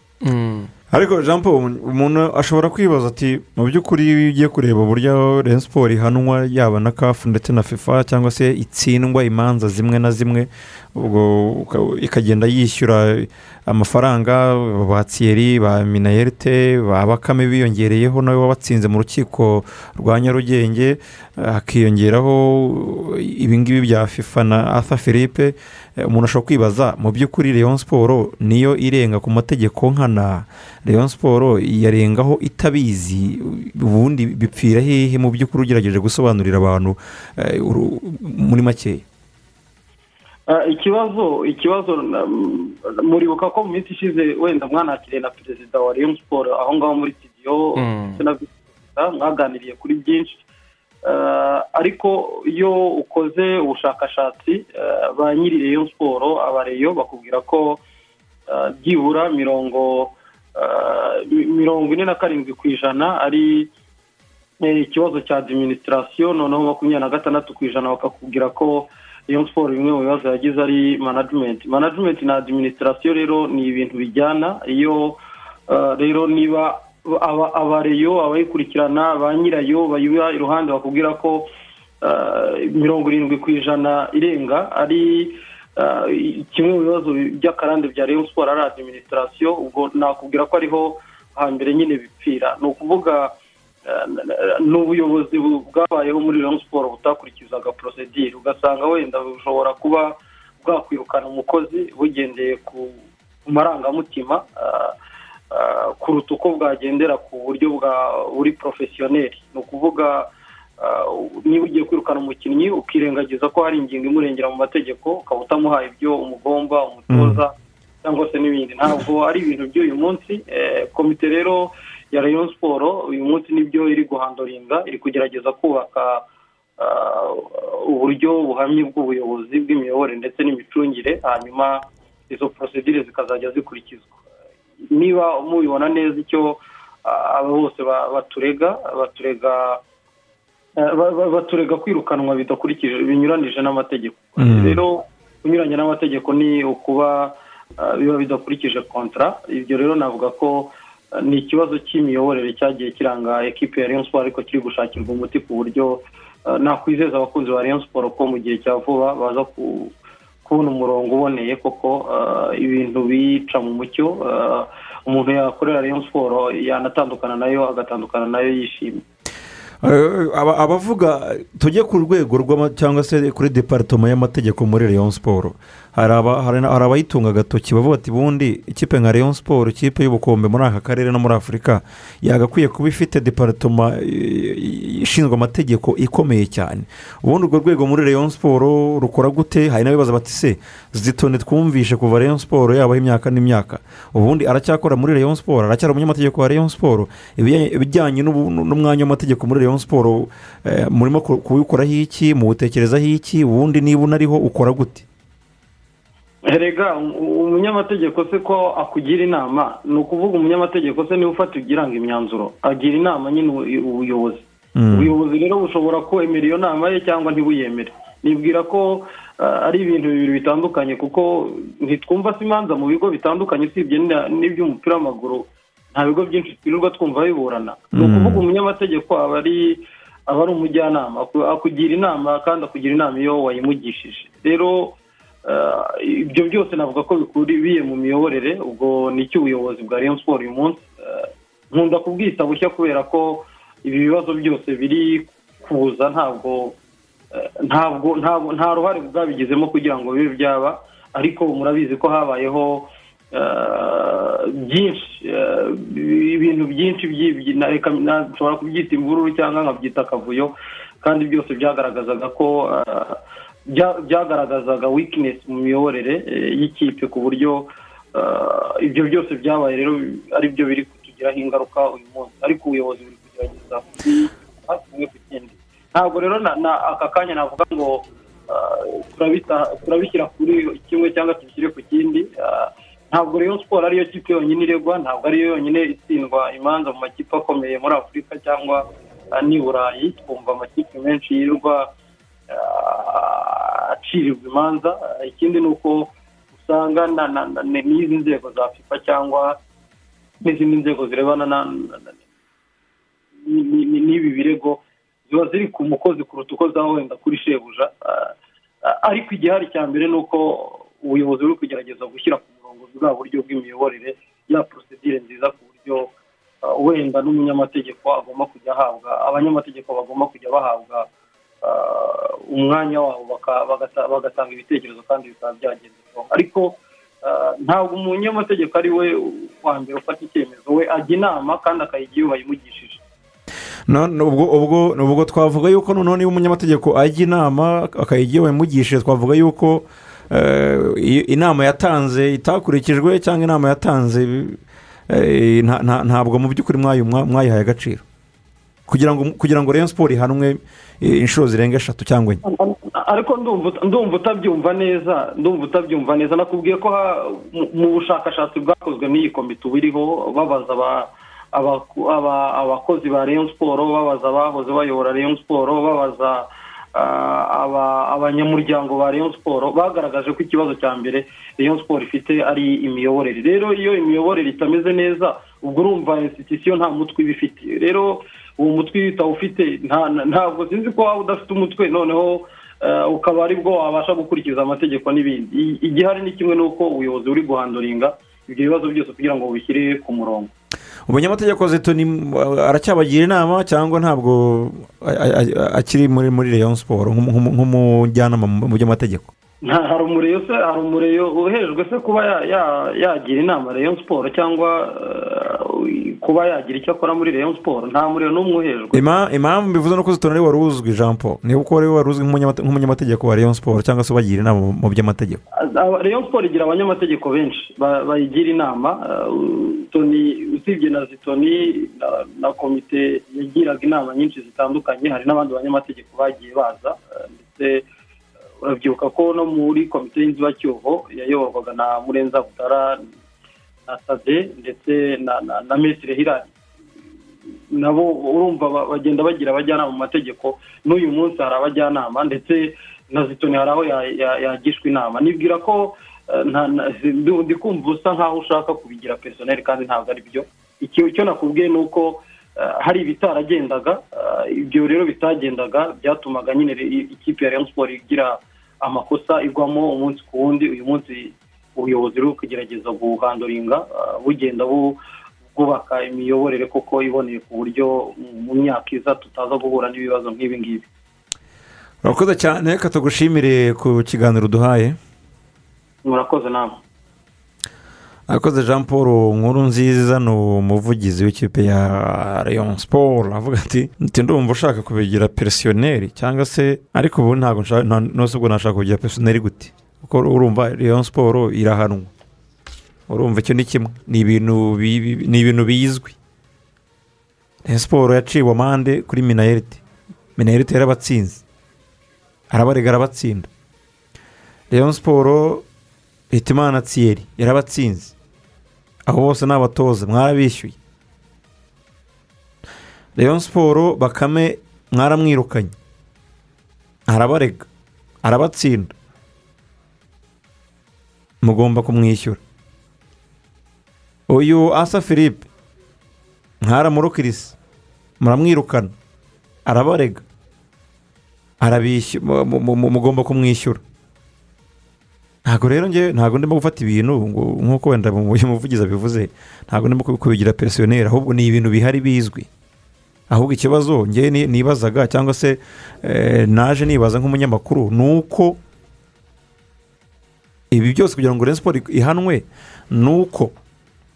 Ariko jean paul umuntu ashobora kwibaza ati mu by'ukuri iyo ugiye kureba uburyo Rayon siporo ihanwa yaba na kafu ndetse na fifa cyangwa se itsindwa imanza zimwe na zimwe ubwo ikagenda yishyura amafaranga ba tsiyeri ba minayerite ba bakame biyongereyeho nawe wabatsinze mu rukiko rwa nyarugenge hakiyongeraho ibingibi bya fifa na arthur philippe umuntu ashobora kwibaza mu by'ukuri Rayon siporo niyo irenga ku mategeko nkana. Rayon siporo yarengaho itabizi ubundi bipfira hehe mu by'ukuri ugerageje gusobanurira abantu eh, uru- muri makeya Ah, ikibazo ikibazo na- m- muribuka ko mu minsi ishize wenda mwanakiriye na perezida wa rayon siporo aho ngaho muri studio Mm. ndetse na visi perezida mwaganiriye kuri byinshi. Ariko iyo ukoze ubushakashatsi ah, ba nyiri rayon siporo abareyo bakubwira ko ah, byibura mirongo mi- mirongo ine na karindwi ku ijana ari eh, ikibazo cya adiminisitirasiyo noneho makumyabiri na gatandatu ku ijana bakakubwira ko rayon siporo bimwe mu bibazo yagize ari manajimenti manajimenti na adiminisitirasiyo rero ni ibintu bijyana. Iyo rero niba abareyo abayikurikirana ba nyirayo bayiba iruhande bakubwira ko uh, mirongo irindwi ku ijana irenga ari uh, kimwe mu bibazo by'akarande bya rayon siporo ari adiminisitirasiyo ubwo nakubwira ko ariho hambere nyine bipfira. Ni ukuvuga eh, n'ubuyobozi bu- bwabayeho muri Rayon Sport butakurikizaga porosedire ugasanga wenda bushobora kuba bwakwirukana umukozi bugendeye ku marangamutima kuruta uko bwagendera ku buryo bwa buri porofesiyoneri ni ukuvuga ah, niba ugiye kwirukana umukinnyi ukirengagiza ko hari ingingo imurengera mu mategeko ukaba utamuhaye ibyo umugomba umutoza cyangwa se n'ibindi. Ntabwo ari ibintu by'uyu munsi. Eh, komite rero ya rayon siporo uyu munsi ni byo iri guhandoringa iri kugerageza kubaka ah, uburyo buhamye bw'ubuyobozi bw'imiyoborere ndetse n'imicungire hanyuma izo porosedire zikazajya zikurikizwa. Niba mubibona neza icyo ah, aba bose ba- baturega baturega eh, ba- ba- baturega kwirukanwa bidakurikije binyuranije n'amategeko Mm. rero kunyuranya n'amategeko ni ukuba ah, biba bidakurikije kontara ibyo rero navuga ko ah, ni ikibazo cy'imiyoborere cyagiye kiranga ekipe ya Rayon Sport ariko kiri gushakirwa umuti ku buryo nakwizeza abakunzi ba Rayon Sport ko mu gihe cya vuba baza ku kubona umurongo uboneye koko ah, ibintu bica mu mucyo ah, umuntu yakorera Rayon Sport yanatandukana na yo agatandukana na yo yishimye. Eh, aba- abavuga tujye ku rwego cyangwa se kuri deparitoma y'amategeko muri Rayon siporo hari abayitunga agatoki bavuga ati ubundi ikipe nka Rayon siporo ikipe y'ubukombe muri aka karere no muri afurika yagakwiye kuba ifite deparitoma ishinzwe amategeko ikomeye cyane. Ubundi urwo rwego muri Rayon siporo rukora gute? Hari n'abibaza bati se zitone twumvishe kuva Rayon siporo yabaho imyaka n'imyaka. Ubundi aracyakora muri Rayon siporo aracyari umunyamategeko wa Rayon siporo ibijyanye n'umwanya w'amategeko muri Rayon siporo eh, murimo ku- kuwukoraho iki muwutekerezaho iki? Ubundi niba unariho ukora gute? Erega um- umunyamategeko se ko akugira inama ni ukuvuga umunyamategeko se ni we ufata igiranga imyanzuro. Agira inama nyine ubu- ubuyobozi. Mm. ubuyobozi rero bushobora kwemera iyo nama ye cyangwa ntibuyemere. Nibwira ko ari ibintu bibiri bitandukanye kuko ntitwumva se imanza mu bigo bitandukanye usibye n'iby'umupira w'amaguru. Nta bigo byinshi twirirwa twumva biburana. Ni Mm. ukuvuga umunyamategeko aba ari aba ari umujyanama. Aku- akugira inama kandi akugira inama iyo wayimugishije. Rero ibyo byose navuga ko bikuriye mu miyoborere ubwo ni icy'ubuyobozi bwa Rayon Sport uyu munsi? Ah, nkunda kubwita bushya kubera ko ibi bibazo byose biri kuza ntabwo eh, ntabwo ntabwo nta ruhare bwabigizemo kugira ngo bibe byaba ariko murabizi ko habayeho eh, byinshi eh, ibintu byinshi nshobora kubyita imvururu cyangwa nkabyita akavuyo kandi byose byagaragazaga ko eh, byagaragazaga weakness mu miyoborere eh, y'ikipe ku buryo eh, ibyo byose byabaye rero ari byo biri kutugiraho ingaruka uyu munsi. Ariko ubuyobozi buri kugerageza kimwe ku kindi. Ntabwo rero na- aka kanya navuga ngo turabita- turabishyira kuri kimwe cyangwa tubishyire ku kindi. Ntabwo Rayon Sport ariyo kipe yonyine iregwa ntabwo ariyo yonyine itsindwa imanza mu makipe akomeye muri afurika cyangwa n'i burayi. Twumva amakipe menshi yirirwa ah, acirirwa imanza ikindi ni uko usanga n'izi nzego za fifa cyangwa n'izindi nzego zirebana na na- na- ni- ni- ni- n'ibi birego ziba ziri ku mukozi kuruta uko zaba wenda kuri shebuja. Ah, ariko igihari cya mbere ni uko ubuyobozi buri kugerageza gushyira ku murongo bwa buryo bw'imiyoborere ya porosedire nziza ku buryo ah, wenda n'umunyamategeko agomba kujya ahabwa abanyamategeko bagomba kujya bahabwa ah, umwanya wabo bagatanga ibitekerezo kandi bikaba byagenderwaho ariko ah, ntabwo umunyamategeko ari we wa mbere ufata icyemezo. We ajya inama kandi akayigira iyo bayimugishije. Ubwo twavuga yuko noneho niba umunyamategeko ajya inama akayigiye wamugishije twavuga yuko i- inama yatanze itakurikijwe cyangwa inama yatanze nta- nta- ntabwo mu by'ukuri mwayi- mwa- mwayihaye agaciro. Kugira ngo kugira ngo Rayon siporo ihanwe eh, inshuro zirenga eshatu cyangwa enye. Ariko ndumva utabyumva neza ndumva utabyumva neza. Nakubwiye ko mu- bushakashatsi bwakozwe n'iyi komite uba iriho babaza abakozi ba Rayon siporo babaza abahoze bayobora Rayon siporo babaza aba- abanyamuryango ba Rayon siporo bagaragaje ko ikibazo cya mbere Rayon siporo ifite ari imiyoborere. Rero iyo imiyoborere itameze neza ubwo urumva institution nta mutwe iba ifite. Rero uwo mutwe iyo utawufite nta- nta- ntabwo sinzi ko waba udafite umutwe noneho eh, ukaba ari bwo wabasha gukurikiza amategeko n'ibindi. Igihari ni kimwe n'uko ubuyobozi buri guhanduringa ibyo bibazo byose kugira ngo bubishyire ku murongo. Umunyamategeko zitoni aracyabagira inama cyangwa ntabwo akiri muri muri leon siporo nk'umu- nk'umujyanama mu by'amategeko? Hari umureyo se hari umureyo uhejwe se kuba ya- ya- yagira inama Rayon siporo cyangwa eh, kuba yagira icyo akora muri Rayon siporo nta mureyo n'umwe uhejwe. Impamvu mbivuze nuko zitoni ari wari uzwi jean paul. Niba uko wari wari uzwi nk'umunyamate- nk'umunyamategeko wa leon siporo cyangwa se ubagira inama mu- by'amategeko. Rayon siporo igira abanyamategeko benshi. Ba- bayigira inama eh, usibye na zitoni na- komite yagiraga inama nyinshi zitandukanye hari n'abandi banyamategeko bagiye baza eh, ndetse urabyibuka ko no muri komite y'inzibacyuho yayoborwaga na murenza butara na sade ndetse na mesire hirari nabo urumva ba- bagenda bagira abajyanama mu mategeko n'uyu munsi hari abajyanama ndetse na zitoni hari aho ya- ya- yagishwa inama. Nibwira ko eh, ndi- kumva usa nkaho ushaka kubigira personel kandi ntabwo ari byo. Icyo nakubwiye ni uko eh, hari ibitaragendaga eh, ibyo rero bitagendaga byatumaga nyine ikipe ya Sport igira amakosa igwamo umunsi ku wundi uyu munsi ubuyobozi buri kugerageza guhandoringa eh, bugenda bu- bwubaka imiyoborere koko iboneye ku buryo mu- mu myaka iza tutaza guhura n'ibibazo nk'ibi ngibi. Urakoze cyane reka tugushimire ku kiganiro uduhaye murakoze nawe akoze jean paul nkuru nziza ni umuvugizi w'ikipe ya leon siporo avuga ati "Nti ndumva ushaka kubigira peresiyoneri cyangwa se ariko ubu ntabwo nshaka ubwo nashaka kubigira peresiyoneri gute? Kuko urumva leon siporo irahanwa. Urumva icyo ni kimwe. Ni ibintu bizwi. Leon siporo yaciwe amande kuri minayerite minayerite yarabatsinze. Arabarega arabatsinda. Leon siporo hitimana tsiyeri yarabatsinze. Abo bose ni abatoza mwarabishyuye. Leon siporo bakame mwaramwirukanye. Arabarega arabatsinda. Mugomba kumwishyura. Uyu asa philippe mwaramurukirisi muramwirukana. Arabarega. Mugomba kumwishyura. Ntabwo rero njye ntabwo ndimo gufata ibintu nk'uko wenda mu muvugizi abivuze ntabwo ndimo kubigira peresiyoneri ahubwo ni ibintu bihari bizwi ahubwo ikibazo njye ni- nibazaga cyangwa se eh, naje nibaza nk'umunyamakuru ni uko ibi byose kugira ngo siporo ihanwe ni uko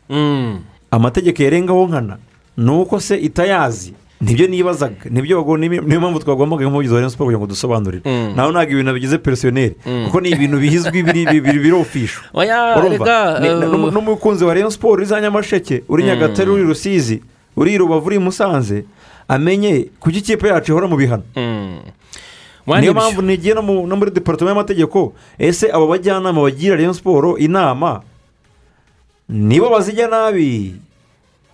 Mm. amategeko yarengaho nkana ni uko se itayazi ni byo nibazaga. Nibyo niyo mpamvu twagombaga nk'umuvugizi wa Rayon siporo kugira ngo dusobanurire. Mm. nawe ntabwo ibintu bigize peresiyoneri Mm. kuko ni ibintu eh, n'umu- n'umukunzi wa Rayon siporo uri za nyamasheke uri Mm. nyagatare uri rusizi uri rubavu uri musanze. Amenye kuki ikipe yacu ihora mu bihano. Niyo mpamvu nigiye no mu- no muri departement y'amategeko ese abo bajyanama bagira Rayon siporo inama? Nibo bazijya nabi.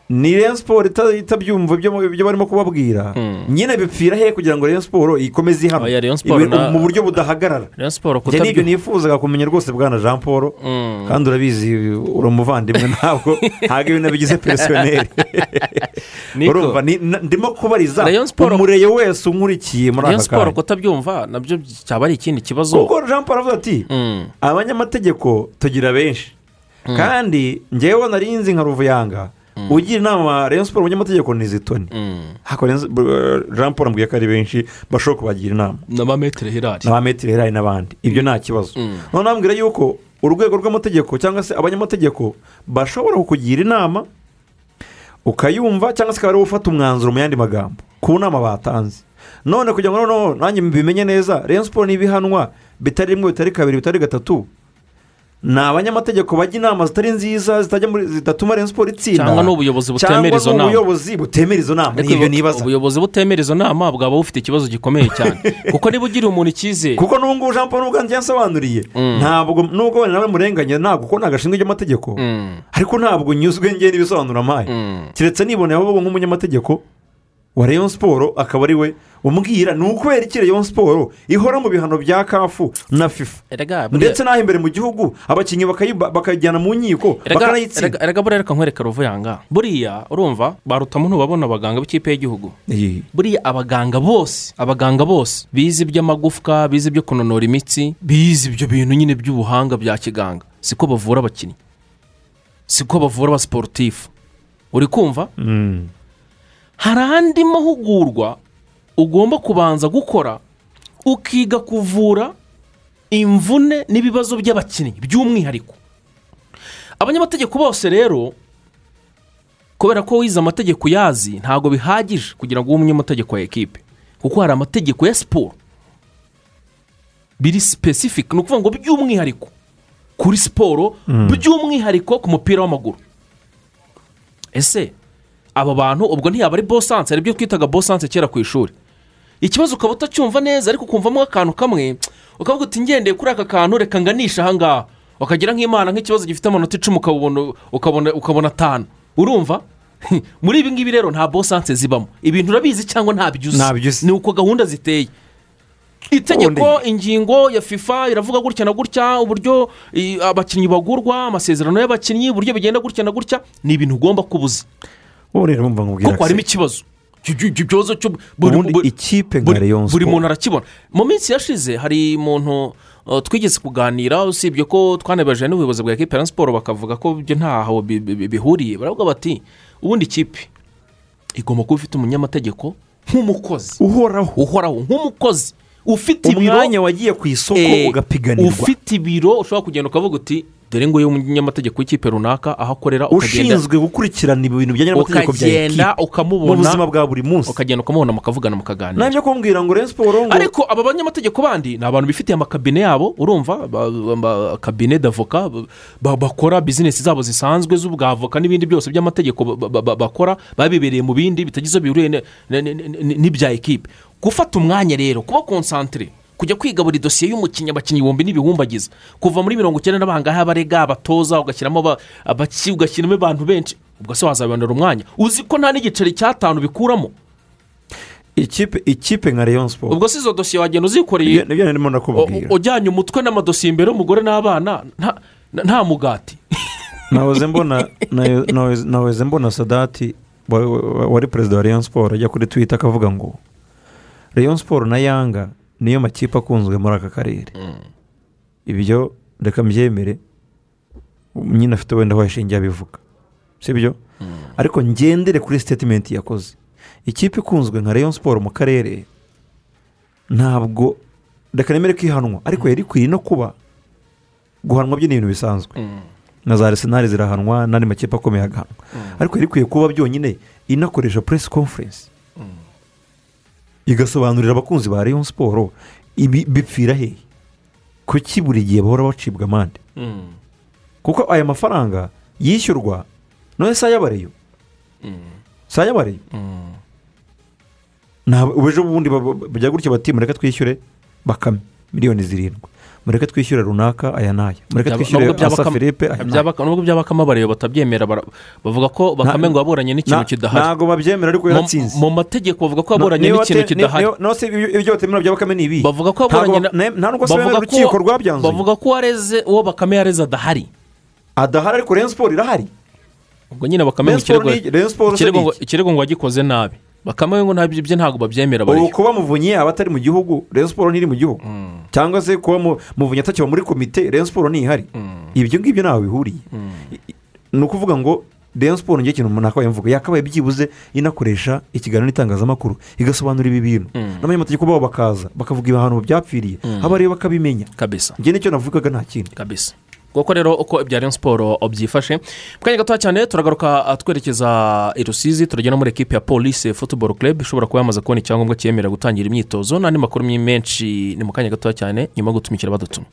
Ni Rayon siporo ita- itabyumva ibyo barimo kubabwira Mm. nyine bipfira he kugira ngo Rayon siporo ikomeze Ibintu na- mu buryo budahagarara. Siporo njye ni byo nifuzaga kumenya rwose bwana jean paul. Mm. kandi urabizi uri umuvandimwe ntabwo. Ntabwo ibintu bigize peresiyoneri urumva ndimo kubariza. Umureyo wese unkurikiye muri aka siporo kanya. kutabyumva na byo cyaba ari ikindi kibazo. Kuko jean paul avuga ati Mm. abanyamategeko tugira benshi. Kandi ngewe narinzi nka ruvuyanga ugira inama Rayon siporo umunyamategeko ni zitoni. Mm. Jean paul ambwiye ko ari benshi bashobora kubagira inama. N'amametero hirari n'abametero herayi n'abandi. Ibyo nta kibazo. Mm. noneho ambwira yuko urwego rw'amategeko cyangwa se abanyamategeko bashobora kukugira inama ukayumva cyangwa se akaba ari we ufata umwanzuro mu yandi magambo ku nama batanze. None kugira ngo noneho nanjye mbimenye neza Rayon siporo niba ihanwa bitari rimwe bitari kabiri bitari gatatu ni abanyamategeko bajya inama zitari nziza zidatuma Rayon siporo itsinda Cyangwa n'ubuyobozi butemera izo cyangwa nama. n'ubuyobozi butemera izo nama ni ibyo nibaza ubuyobozi butemera izo nama bwaba bufite ikibazo gikomeye cyane kuko niba ugiriye umuntu icyizere kuko n'ubu jean paul n'ubwanjye yasobanuriye Mm. ntabwo nubwo wenda nawe murenganya ntabwo kuko ntabwo ashinzwe iby'amategeko Mm. ariko ntabwo nyuzwe ngewe n'ibisobanuro ampaye Mm. keretse niboneye ahubwo nk'umunyamategeko wa Rayon siporo akaba ari we umbwira ni ukubera iki Rayon siporo ihora mu bihano bya kafu na fifa. Ndetse n'aho imbere mu gihugu abakinnyi bakayi- bakajyana mu nkiko bakanayitsinda erega buriya reka nkwereka ruvuyanga. Buriya urumva barutamo ntubabona abaganga b'ikipe y'igihugu. Buriya abaganga bose abaganga bose bize iby'amagufwa bize ibyo kunanura imitsi bize ibyo bintu nyine by'ubuhanga bya kiganga. Siko bavura abakinnyi. Siko bavura abasiporutifu uri kumva? Mm. Hari andi mahugurwa ugomba kubanza gukora ukiga kuvura imvune n'ibibazo by'abakinnyi by'umwihariko. Abanyamategeko bose rero kubera ko wize amategeko uyazi ntabwo bihagije kugira ngo ube umunyamategeko wa ekipe. Kuko hari amategeko ya siporo biri sipesifike ni ukuvuga ngo by'umwihariko kuri siporo by'umwihariko ku mupira w'amaguru. Ese abo bantu ubwo ntiyaba ari bosanse hari ibyo twitaga bosanse kera ku ishuri. Ikibazo ukaba utacyumva neza ariko ukumvamo akantu kamwe ukavuga uti ngendeye kuri aka kantu reka nganisha ahangaha ukagira nk'imana nk'ikibazo gifite amanota icumi ukabona ukabona ukabona atanu. Urumva? Muri ibi ngibi rero nta bosanse zibamo. Ibintu urabizi cyangwa ntabyo uzi ni uko gahunda ziteye. Itegeko ingingo ya fifa iravuga gutya na gutya uburyo abakinnyi bagurwa amasezerano y'abakinnyi uburyo bigenda gutya na gutya ni ibintu ugomba kuba uzi ubu rero mumva nkubwira kuko harimo ikibazo Icyo- kibazo cyo buri- muntu arakibona mu minsi yashize hari umuntu twigeze kuganira usibye ko twanebaje n'ubuyobozi bwa ekipa ya siporo bakavuga ko ibyo ntaho bi- bi- bihuriye baravuga bati ubundi ikipe igomba kuba ifite umunyamategeko nk'umukozi uhoraho uhoraho nk'umukozi ufite ibiro umwanya wagiye ku isoko ugapiganirwa ufite ibiro ushobora kugenda ukavuga uti dore ngo umunyamategeko w'ikipe runaka aho akorera ushinzwe gukurikirana ibintu bijyanye n'amategeko bya ekipe mu buzima bwa buri munsi. ukagenda ukamubona mukavugana mukaganira ntabyo kumbwira ngo rero siporo ariko aba banyamategeko bandi ni abantu bifitiye amakabine yabo urumva? Ba- ba- kabine d'avoka ba- bakora bizinesi zabo zisanzwe z'ubwavoka n'ibindi byose by'amategeko ba- ba- ba- bakora babibereye mu bindi bitagize bihuriye n'ibya ekipe gufata umwanya rero kuba konsantire kujya kwiga buri dosiye y'umukinnyi abakinnyi ibihumbi n'ibihumbagiza kuva muri mirongo icyenda n'abangahe abarega abatoza ugashyiramo ugashyiramo abantu benshi. Ubwo se wazabonera umwanya? Uzi ko nta n'igiceri cy'atanu bikuramo? Ikipe ikipe nka rayon siporo ubwo se izo dosiye wagenda uzikoreye? Ujyanye umutwe n'amadosiye imbere y'umugore n'abana nta- mugati. Nahoze mbona sadati wa- wa- wari perezida wa rayon siporo ajya kuri twita akavuga ngo rayon siporo na yanga niyo makipe akunzwe muri aka karere ibyo reka mbyemere. Nyine afite wenda aho yashingiye abivuga sibyo? Ariko ngendere kuri sitetimenti yakoze. Ikipe ikunzwe nka rayon siporo mu karere ntabwo reka nemere ko ihanwa ariko yari ikwiye no kuba guhanwa byo ni ibintu bisanzwe. Na za arisenali zirahanwa n'andi makipe akomeye agahanwa ariko yari ikwiye kuba byonyine inakoresha press conference. Igasobanurira abakunzi ba rayon siporo bipfira hehe kuki buri gihe bahora bacibwa amande? Kuko aya mafaranga yishyurwa none si ay'abareyo. Si ay'abareyo. Ntabwo ubu ejo bundi ba- ba- bajya gutya bati mureke twishyure bakame. Miliyoni zirindwi. Mureke twishyure runaka aya n'aya. Mureke Byaba- twishyure byaba asa filipe aya n'aya. byaba- nubwo byabakamo abareba batabyemera bavuga ko bakame ngo yaburanye n'ikintu kidahari. ntabwo babyemera ariko yaratsinze. mu mategeko bavuga ko yaburanye Niba n'ikintu kidahari. ibyo batemera bya bakame ni ibi. Bavuga ko yaburanye na- nta nubwo ko- urukiko rwabyanzuye. bavuga ko wareze uwo bakame yareze adahari. Adahari ariko rayon siporo irahari. Ubwo nyine bakame ikirego ngo wagikoze nabi. Bakame ngo ibyo ntabwo babyemera ubu bariyo kuba muvunyi yaba atari mu gihugu rayon siporo ntiri mu gihugu. Cyangwa se kuba mu- muvunyi atakiba muri komite rayon siporo ntihari. Ibyo ngibyo ntaho bihuriye. I- ni ukuvuga ngo rayon siporo ngiye ikintu umuntu akabaye mvuga. Yakabaye byibuze inakoresha ikiganiro n'itangazamakuru igasobanura ibi bintu. N'abanyamategeko babo bakaza bakavuga ibihano byapfiriye. Aba rero bakabimenya. Kabisa. Njye ni cyo navugaga nta kindi. Kabisa. Kuko rero uko ibya Rayon siporo byifashe. Mu kanya gato cyane turagaruka ah, twerekeza i rusizi turagenda muri ekipi ya polisi futuboro club. Ishobora kuba yamaze kubona icyangombwa cyemerera gutangira imyitozo. N'andi makuru menshi ni mu kanya gato cyane nyuma yo gutumikira badutuma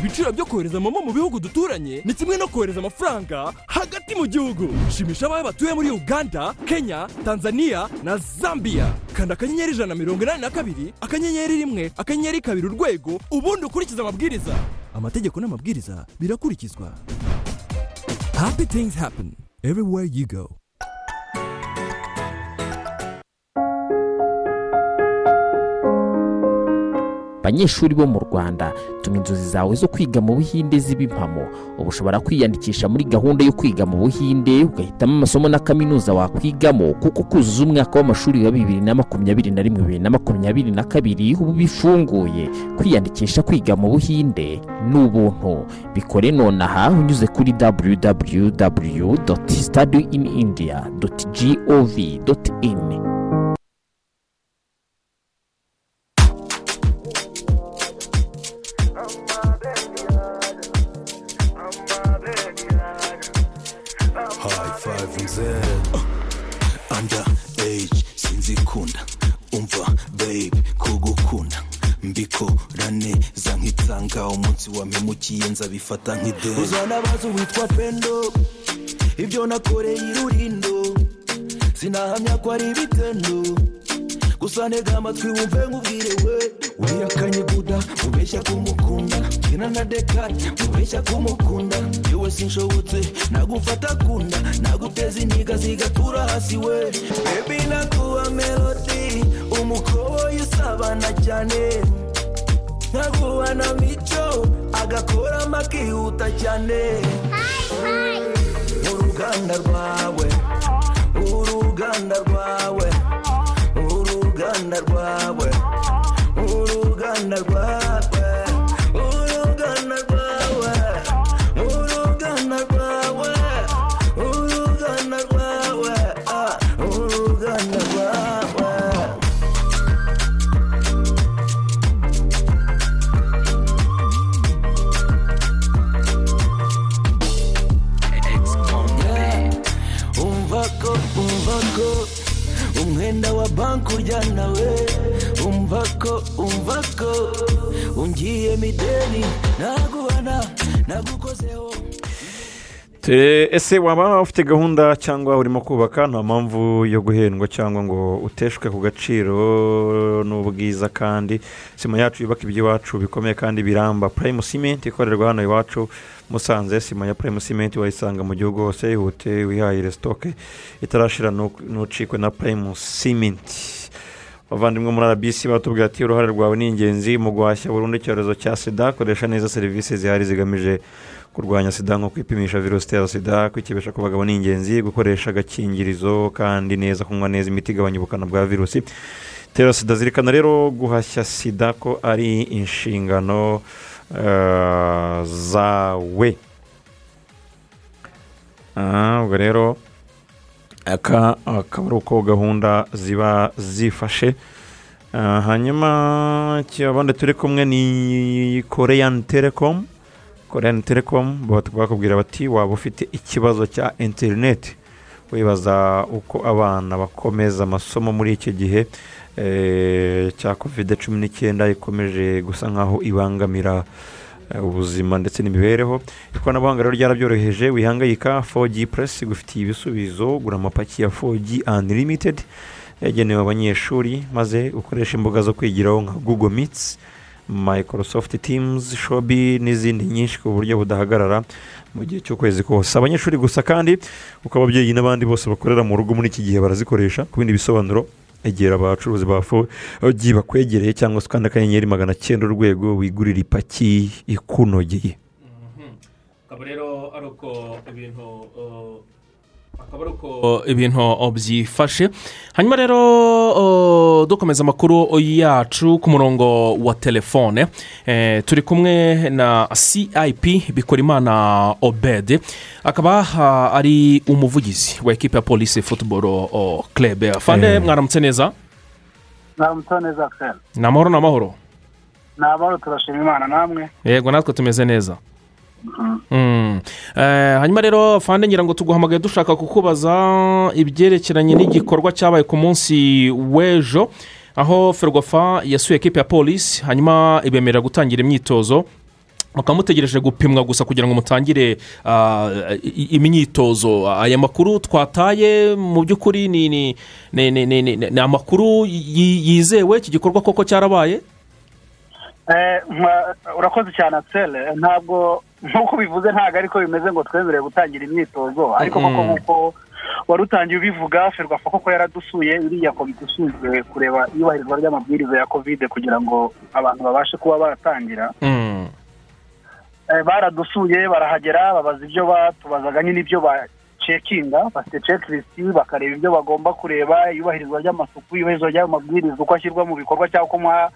ibiciro byo kohereza momo mu bihugu duturanye ni kimwe no kohereza amafaranga hagati mu gihugu. Shimisha abawe batuye muri uganda kenya tanzania na zambia. Kanda akanyenyeri ijana na mirongo inani na kabiri akanyenyeri rimwe akanyenyeri kabiri urwego ubundi ukurikize amabwiriza. Amategeko n'amabwiriza birakurikizwa. Happy things happen. Everywhere you go. Banyeshuri bo mu rwanda tuma inzozi zawe zo kwiga mu buhinde ziba impamo. Ubu ushobora kwiyandikisha muri gahunda yo kwiga mu buhinde ugahitamo amasomo na kaminuza wakwigamo kuko kuzuza umwaka w'amashuri wa bibiri na makumyabiri na rimwe bibiri na makumyabiri na kabiri ubu bifunguye. Kwiyandikisha kwiga mu buhinde ni ubuntu. Bikore nonaha unyuze kuri www study in india gov in. high under age sinzikunda. Umva babe kugukunda mbikora neza nkitsanga umunsi wampemukiye nzabifata nk'ideni uzanabaza uwitwa pendo. Ibyo nakoreye irurindo sinahamya ko ari ibitendo gusa ntega amatwi wumve nkubwire we wiyakanye buda ubeshya kumukunda. Kina na dekari ubeshya kumukunda. Yewe sinshobotse nagufata kunda. Naguteza intiga zigatura hasi we. Bebi naguha melodi umukoboyi usabana cyane. Nkaguha na mico agakoramo akihuta cyane. Uruganda rwawe uruganda rwawe. Rwawe ungiye mideni naguhana nagukozeho. Ese waba ufite gahunda cyangwa urimo kubaka nta mpamvu yo guhendwa cyangwa ngo uteshwe ku gaciro n'ubwiza kandi sima yacu yubaka iby'iwacu bikomeye kandi biramba. Purayimu simenti ikorerwa hano iwacu musanze sima ya purayimu simenti wayisanga mu gihugu hose ihute wihahire sitoke itarashira nucikwe na purayimu simenti abavandimwe muri rbc batubwira ati uruhare rwawe ni ingenzi mu guhashya burundu icyorezo cya sida koresha neza serivisi zihari zigamije kurwanya sida nko kwipimisha virusi itera sida kwikebesha ku bagabo ni ingenzi gukoresha agakingirizo kandi neza kunywa neza imiti igabanya ubukana bwa virusi itera sida. Zirikana rero guhashya sida ko ari inshingano eh, zawe. Ah, ubwo rero aka akaba ari uko gahunda ziba zifashe. Ah, hanyuma abandi turi kumwe ni koreyan telekom koreyan telekom bakubwira bati waba ufite ikibazo cya interineti wibaza uko abana bakomeza amasomo muri iki gihe. Eh, cya kovide cumi n'icyenda ikomeje gusa nkaho ibangamira ubuzima ndetse n'imibereho. Ikoranabuhanga rero ryarabyoroheje wihangayika 4G plus igufitiye ibisubizo gura amapaki ya 4G unlimited yagenewe abanyeshuri maze ukoresha imbuga zo kwigiraho nka google meets microsoft teams shobi n'izindi nyinshi ku buryo budahagarara mu gihe cy'ukwezi kose. Abanyeshuri gusa kandi kuko ababyeyi n'abandi bose bakorera mu rugo muri iki gihe barazikoresha ku bindi bisobanuro egera abacuruzi ba fogi bakwegereye cyangwa se ukanda akanyenyeri magana cyenda urwego wigurira ipaki ikunogeye akaba rero ari uko ibintu uh, akaba ari uko ibintu byifashe hanyuma rero dukomeza amakuru yacu ku murongo wa telefone. Eh, turi kumwe na cip bikorimana obede akaba ari umuvugizi wa ekipa ya polisi futuboro club. Fande Eh. mwaramutse neza? Ntabwo neza akiseri ni amahoro ni amahoro ni amahoro turashima imana namwe. Yego natwe tumeze neza. Hanyuma rero fande ngira ngo tuguhamagaye dushaka kukubaza ibyerekeranye n'igikorwa cyabaye ku munsi w'ejo aho ferwafa yasuye ekipa ya polisi hanyuma ibemerera gutangira imyitozo mukaba mutegereje gupimwa gusa kugira ngo mutangire ah, imyitozo. Aya makuru twataye mu by'ukuri ni amakuru yi- yizewe iki gikorwa koko cyarabaye? Eh, urakoze cyane akiseri ntabwo nk'uko bivuze ntabwo ariko bimeze ngo twemerewe gutangira imyitozo ariko Mm. koko nk'uko wari utangiye ubivuga ferwafa koko yaradusuye iriya komite ishinzwe kureba iyubahirizwa ry'amabwiriza ya kovide kugira ngo abantu babashe kuba batangira Mm. Eh, baradusuye barahagera babaza ibyo batubazaga nyine ibyo bacekinga bafite cekirisiti bakareba ibyo bagomba kureba iyubahirizwa ry'amasuku iyubahirizwa ry'amabwiriza uko ashyirwa mu bikorwa cyangwa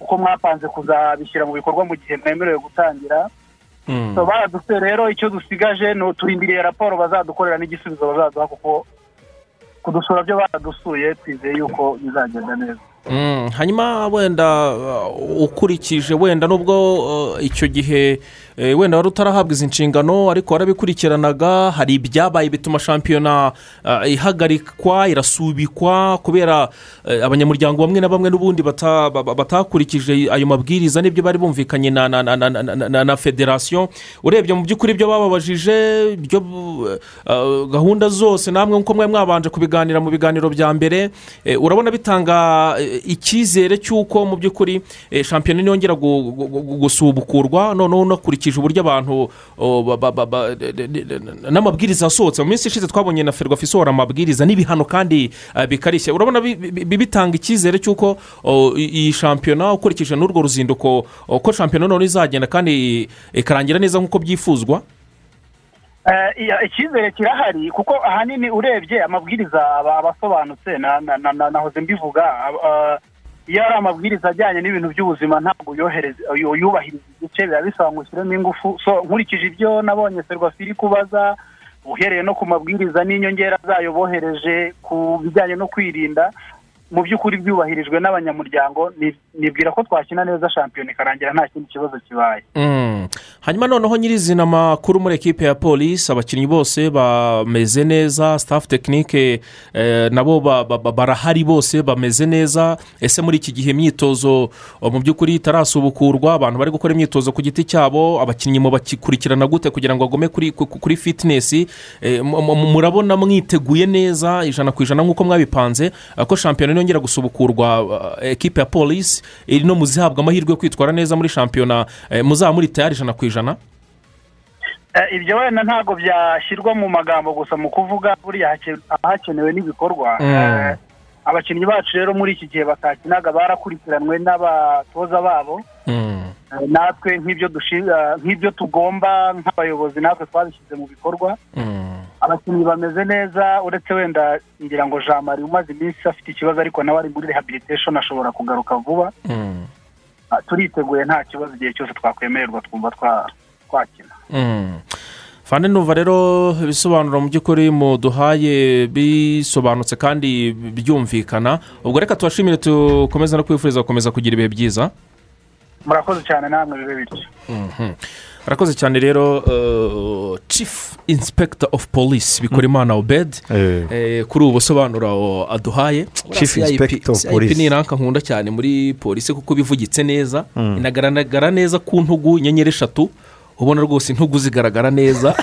uko mwapanze kuzabishyira mu bikorwa mu gihe mwemerewe gutangira Mm. So, baradusuye rero icyo dusigaje ni turindiriye raporo bazadukorera n'igisubizo bazaduha kuko kudusura byo baradusuye twizeye yuko bizagenda neza Mm, hanyuma wenda uh, ukurikije wenda nubwo uh, icyo gihe wenda wari utarahabwa izi nshingano ariko warabikurikiranaga hari ibyabaye bituma shampiyona uh, ihagarikwa irasubikwa kubera eh, abanyamuryango bamwe na bamwe n'ubundi bata- ba- ba- batakurikije ayo mabwiriza n'ibyo bari bumvikanye na, federasiyo urebye mu by'ukuri ibyo bababajije gahunda zose namwe nk'uko mwari mwabanje kubiganira mu biganiro bya mbere eh, urabona bitanga eh, icyizere cy'uko mu by'ukuri eh, shampiyona gu- gusubukurwa noneho unakurikije uburyo abantu n'amabwiriza asohotse. Mu minsi ishize twabonye na ferwafa isohora amabwiriza n'ibihano kandi eh, bikarishye. Urabona bi- bi- bi- bitanga icyizere cy'uko iyi shampiyona ukurikije n'urwo ruzinduko ko shampiyona noneho izagenda kandi ikarangira neza nk'uko byifuzwa? Eh, icyizere kirahari kuko ahanini urebye amabwiriza aba asobanutse na- na- na- na- nahoze mbivuga eh, iyo ari amabwiriza ajyanye n'ibintu by'ubuzima ntabwo yubahiriza igice biba bisaba ngo ushyiremo ingufu nkurikije ibyo nabonye serivisi iri kubaza uhereye no ku mabwiriza n'inyongera zayo bohereje ku bijyanye no kwirinda mu by'ukuri byubahirijwe n'abanyamuryango ni- nibwira ko twakina neza shampiyona ikarangira nta kindi kibazo kibaye. Mm. hanyuma noneho nyirizina amakuru muri ekipe ya polisi abakinnyi bose bameze neza staff tekinike eh, nabo ba- ba- ba- barahari bose bameze neza. Ese muri iki gihe imyitozo oh, mu by'ukuri itarasubukurwa? Abantu bari gukora imyitozo ku giti cyabo abakinnyi mubakurikirana gute kugira ngo bagome kuri, ku- kuri fitinesi eh, mu- mu- murabona mwiteguye neza ijana ku ijana nk'uko mwabipanze eh, ko shampiyona niyongera gusubukurwa eh, ekipe ya polisi iri no mu zihabwa amahirwe yo kwitwara neza muri shampiyona eh, muzaba muri tayari ijana ku ijana? Eh, ibyo wenda ntabwo byashyirwa mu magambo gusa mu kuvuga buriya hake- haba hakenewe n'ibikorwa. Mm. Abakinnyi bacu rero muri iki gihe batakinaga barakurikiranwe n'abatoza babo. Natwe nk'ibyo tugomba nk'abayobozi natwe twabishyize mu bikorwa Mm. abakinnyi bameze neza uretse wenda ngira ngo jean marie umaze iminsi afite ikibazo ariko nawe ari muri rehabilitation ashobora kugaruka vuba Mm. Ah, turiteguye nta kibazo igihe cyose twakwemererwa twumva twa- twakina Mm. fande numva rero ibisobanuro mu by'ukuri muduhaye bisobanutse kandi byumvikana ubwo reka tubashimire tukomeze no kwifuriza gukomeza kugira ibihe byiza murakoze cyane namwe bibe bityo Mhm. arakoze cyane rero uh, chief inspector of police bikorimana obed. Eh. eh, kuri ubu busobanuro aduhaye. Chief CIP Inspector of CIP Police. ni iranka nkunda cyane muri polisi kuko bivugitse neza. Inagaragara neza ku ntugu inyenyeri eshatu. Ubona rwose intugu zigaragara neza.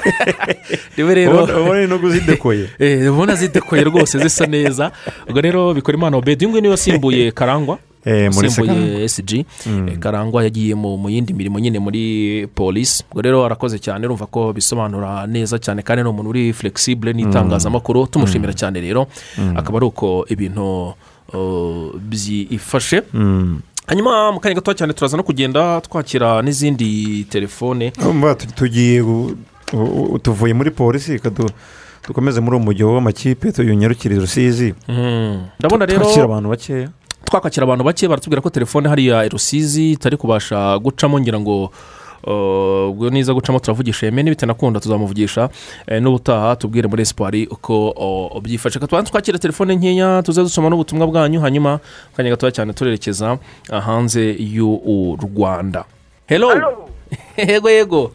Rero rero ubona intugu zidekoye. Eh, ubona zidekoye rwose zisa neza. Ubwo rero bikora imana obedi nguyu ni we wasimbuye karangwa. Eh, muri wasimbuye esiji Eh, karangwa yagiye mu yindi mirimo nyine muri polisi ubwo rero arakoze cyane urumva ko bisobanura neza cyane kandi ni umuntu uri flexible n'itangazamakuru. Tumushimira cyane rero. Akaba ari uko ibintu byifashe. Mm. hanyuma mu kanya gato cyane turaza no kugenda twakira n'izindi telefone. Tugiye tuvuye muri polisi dukomeze muri uwo mujyi w'amakipe tuyunyarukire rusizi. Mm. ndabona rero abantu bakeya. Twakakira abantu bake baratubwira ko telefone hariya rusizi itari kubasha gucamo ngira ngo uh, ubwo niza gucamo turavugisha. Yemeni bitanakunda tuzamuvugisha eh, n'ubutaha tubwire muri esipari uko uh, byifashe. Reka tubanze twakira telefone nkeya tuze dusoma n'ubutumwa bwanyu hanyuma mu kanya gatoya cyane turerekeza uh, hanze y'u rwanda. Hello? Yego yego.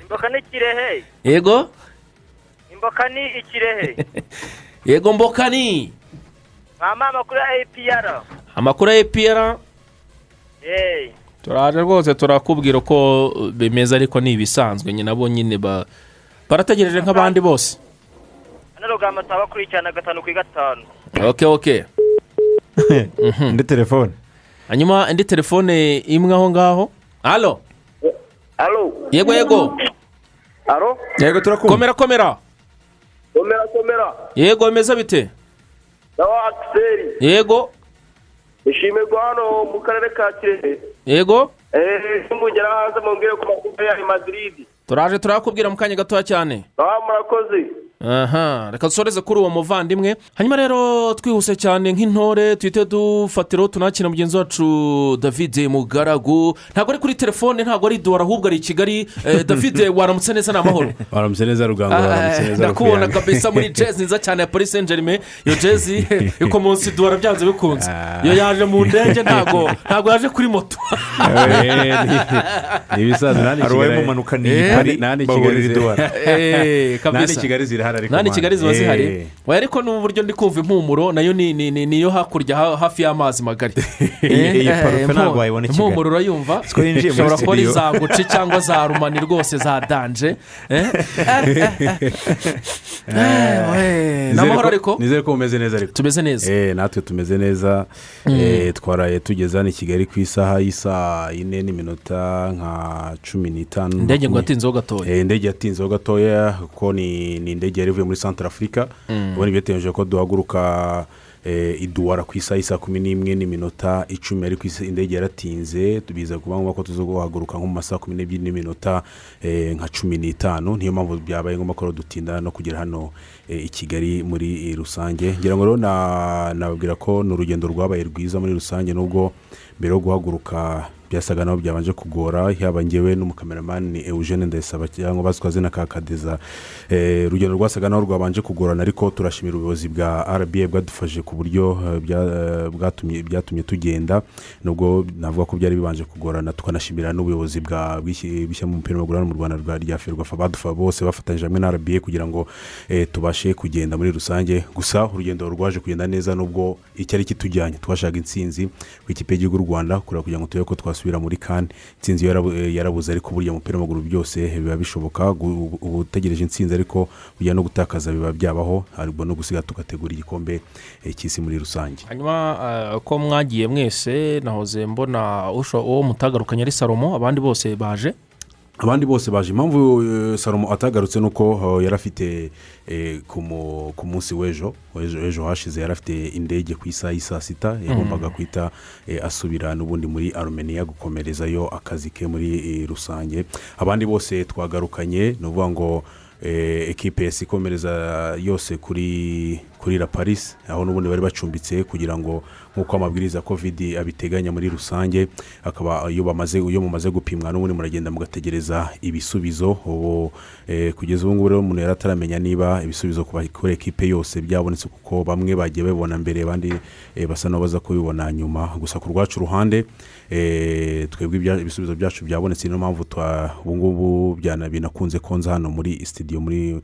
Imboka ni ikirehe yego? Imboka ni ikirehe? Yego mbokani mama amakuru ya apr amakuru ya epr yeee turaje rwose turakubwira uko bimeze ariko ni ibisanzwe. Nyine nabo nyine ba- barategereje nk'abandi bose. Hano rugamba turabakurikirana gatanu kuri gatanu. Oke oke indi telefone. Hanyuma indi telefone imwe aho ngaho. Alo? Yego yego. Alo? Yego turakumva. Komera komera. Komera komera. Yego bimeze bite? Nawe akiseri yego. Ishimirwa hano mu karere ka kirehe. Yego. Eee nimugera hanze mubwire makuru ya madiridi turaje turakubwira mu kanya gatoya cyane. Murakoze. Aha. Reka dusoreze kuri uwo muvandimwe. Hanyuma rero twihuse cyane nk'intore tuhite dufatiraho tunakira mugenzi wacu david mugaragu. Ntabwo ari kuri telefone ntabwo ari duwara ahubwo ari i kigali. Eh, david waramutse neza ni amahoro waramutse neza rugango waramutse Ah, neza ndakubona kabisa muri jezi nziza cyane ya polisi enjerime iyo jezi iko munsi duwara byanze bikunze. Iyo yaje mu ndege ntabwo ntabwo yaje kuri moto. Eh, ni- ibisanzwe nta ni Hari uwaye Kigali- mu mpanuka ni Eh, Kigali, nta ni bahurira Kigali i Douala. Eh, nta ni kabisa. kigali zirahari ariko nta kigali ziba Eh, zihari we ariko n'uburyo ndi kumva impumuro na yo ni ni- ni- niyo hakurya ha- hafi y'amazi magari Iyi- iyi Eh, parufe ntabwo wayibona i Kigali. impumuro urayumva Siko yinjiye muri ishobora kuba ari studio. za guci cyangwa za rumani rwose za danje Eh? Eh, ni amahoro ko- ariko nizere ko mumeze neza ariko tumeze neza Eh, natwe tumeze neza Mm. Eh, twaraye tugeze hano i kigali ku isaha y'isaa yine n'iminota nka cumi n'itanu Indege ngo yatinzeho gatoya. Eh, indege yatinzeho gatoya kuko ni indege yari ivuye muri santara afurika Mm. ubundi byateganyije ko duhaguruka eh, i duwara ku isaha y'isaa kumi n'imwe n'iminota icumi ariko indege yaratinze. Biza kuba ngombwa ko tuza guhaguruka nko mu masaha kumi n'ebyiri n'iminota eh, nka cumi n'itanu. Niyo mpamvu byabaye ngombwa ko dutinda no kugera hano eh, i kigali muri rusange. Ngira ngo rero na- nababwira ko ni urugendo rwabaye rwiza muri rusange nubwo mbere yo guhaguruka byasaga naho byabanje kugora yaba ngewe n'umukameramani ni eugene ndayisaba cyangwa bazwi zina ka kadeza. Eh, urugendo rwasaga naho rwabanje kugorana ariko turashimira ubuyobozi bwa rba bwadufashije ku buryo eh, eh, byatumye tugenda nubwo navuga ko byari bibanje kugorana. Tukanashimira n'ubuyobozi bwa bw'ishyi- bw'ishyamba umupira w'amaguru mu rwanda rwa rya ferwafa. Badufa bose bafatanyije hamwe na rba kugira ngo tubashe kugenda muri rusange. Gusa urugendo rwaje kugenda neza nubwo icyari kitujyanye twashaka intsinzi ku ikipe y'igihugu y'u rwanda kugira ngo turebe ko twasubira muri kane intsinzi yarabu- eh, yarabuze ariko burya mu mupira w'amaguru byose biba bishoboka. Ubu utegereje intsinzi ariko burya no gutakaza biba byabaho harimo no gusiga tugategura igikombe eh, cy'isi muri rusange. Hanyuma eh, ko mwagiye mwese nahoze mbona uwo mutagarukanye ari salomo abandi bose baje. Abandi bose baje. Impamvu eh, salomo atagarutse ni uko eh, yari afite eh, ku mu- ku munsi w'ejo ejo hashize yari afite indege ku isaha y'i saa sita yagombaga guhita eh, asubira n'ubundi muri arumeniya gukomerezayo akazi ke muri rusange. Abandi bose twagarukanye ni ukuvuga ngo ekipe ikomereza yose kuri kuri la paris aho n'ubundi bari bacumbitse kugira ngo nk'uko amabwiriza ya kovidi abiteganya muri rusange akaba iyo bamaze iyo mumaze gupimwa n'ubundi muragenda mugategereza ibisubizo. Ubu eh, kugeza ubu ngubu rero umuntu yari ataramenya niba ibisubizo ku ba- kuri ekipe yose byabonetse kuko bamwe bagiye babibona mbere abandi eh, basa n'abaza kubibona nyuma. Gusa ku rwacu ruhande eh, twebwe ibisubizo byacu byabonetse niyo mpamvu ubu ngubu binakunze konza hano muri sitidiyo muri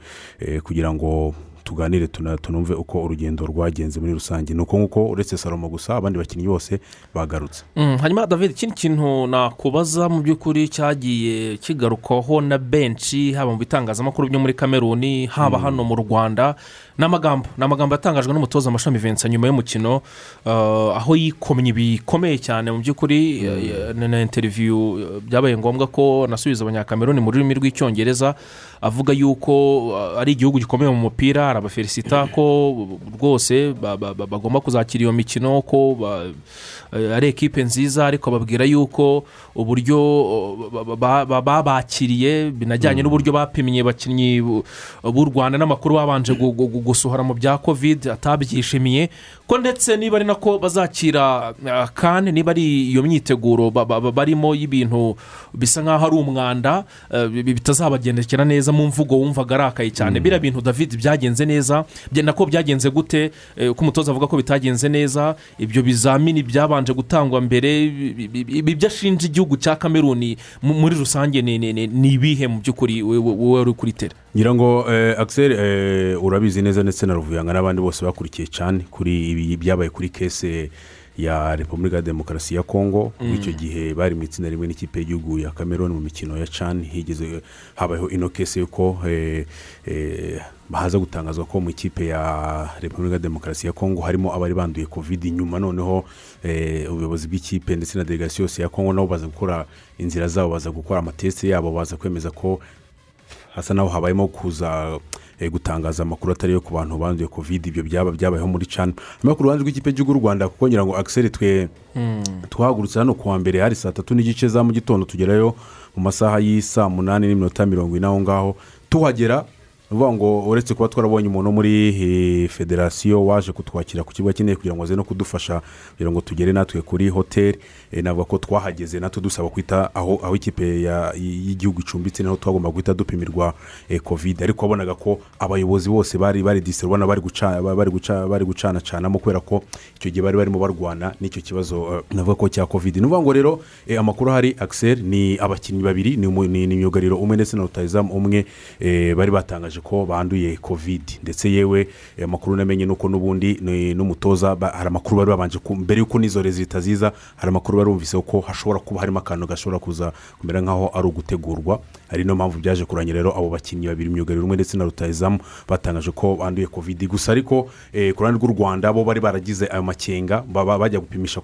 kugira ngo tuganire tunumve uko urugendo rwagenze muri rusange. Ni uko nguko uretse salomo gusa abandi bakinnyi bose bagarutse. Mm, hanyuma david ikindi kintu nakubaza mu by'ukuri cyagiye kigarukwaho na benshi haba mu bitangazamakuru byo muri kameruni haba Mm. hano mu rwanda. Ni amagambo ni amagambo yatangajwe n'umutoza amashami vincent nyuma y'umukino uh, aho yikomye bikomeye cyane mu by'ukuri uh, na- interiviyu uh, byabaye ngombwa ko nasubiza abanyakameruni mu rurimi rw'icyongereza avuga yuko ari igihugu gikomeye mu mupira arabafelisita ko rwose ba- ba- ba- bagomba kuzakira iyo mikino ko ari ekipe nziza ariko babwira yuko uburyo ba- ba- ba- babakiriye binajyanye n'uburyo bapimye abakinnyi bu- rwanda n'amakuru babanje gusohora mu bya kovide atabyishimiye ko ndetse niba ari nako bazakira uh, kane niba ari iyo myiteguro ba- ba- ba- barimo y'ibintu bisa nk'aho ari umwanda uh, bi- bitazabagendekera neza mu mvugo wumvaga arakaye cyane Mm. biriya bintu david byagenze neza nako byagenze gute eh, ko umutoza avuga ko bitagenze neza ibyo bizamini byabanje gutangwa mbere ibyo ashinja igihugu cya kameruni mu- muri rusange ni- ibihe mu by'ukuri wowe uri kuri tere ngira ngo eh, Axel eh, urabizi neza ndetse na ruvuyanga n'abandi bose bakurikiye cyane kuri ibi byabaye kuri kese ya repubulika ya demokarasi ya kongo Mm. icyo gihe bari mu itsinda rimwe n'ikipe y'igihugu ya cameroon mu mikino ya cani higeze habayeho ino kese y'uko eh, eh, haza gutangazwa ko mu ikipe ya repubulika ya demokarasi ya kongo harimo abari banduye kovidi nyuma noneho eh, ubuyobozi bw'ikipe ndetse na delegasiyo yose ya kongo nabo baza gukora inzira zabo baza gukora amatesite yabo baza kwemeza ko hasa naho habayemo kuza eh, gutangaza amakuru atari yo ku bantu banduye covid ibyo byaba byabayeho muri cana hanyuma ku ruhande rw'ikipe cy'igihugu y'u rwanda kuko ngira ngo akiseri twe twahagurutse hano ku wa mbere hari saa tatu n'igice za mu gitondo tugerayo mu masaha y'isaa munani n'iminota mirongo ine aho ngaho tuhagera ni ukuvuga ngo uretse kuba twarabonye umuntu muri eh, federasiyo waje kutwakira ku kibuga cy'indege kugira ngo aze no kudufasha kugira ngo tugere natwe kuri hoteli eh, navuga ko twahageze natwe dusaba kwita aho aho ikipe y'igihugu icumbitse naho twagomba guhita dupimirwa eh, covid. Ariko wabonaga ko abayobozi bose bari bari disitiri ubona bari guca- bari guca- bari gucanacanamo kubera ko icyo gihe bari barimo barwana n'icyo kibazo eh, navuga ko cya covid. Ni ukuvuga ngo rero eh, amakuru ahari akiseri ni abakinnyi babiri ni imyugariro umwe ndetse na rutayizamu umwe eh, bari batangaje ko banduye covid. Ndetse yewe eh, amakuru namenye nuko n'ubundi n'umutoza hari amakuru bari babanje mbere y'uko n'izo rezita ziza hari amakuru bari bumvise ko hashobora kuba harimo akantu gashobora kuza kumera nk'aho ari ugutegurwa. Ari niyo mpamvu byaje kurangira rero abo bakinnyi babiri imyugariro umwe ndetse na rutayizamu batangaje ko banduye covid. Gusa ariko eh, ku ruhande rw'u rwanda bo bari baragize ayo makenga bajya gupimisha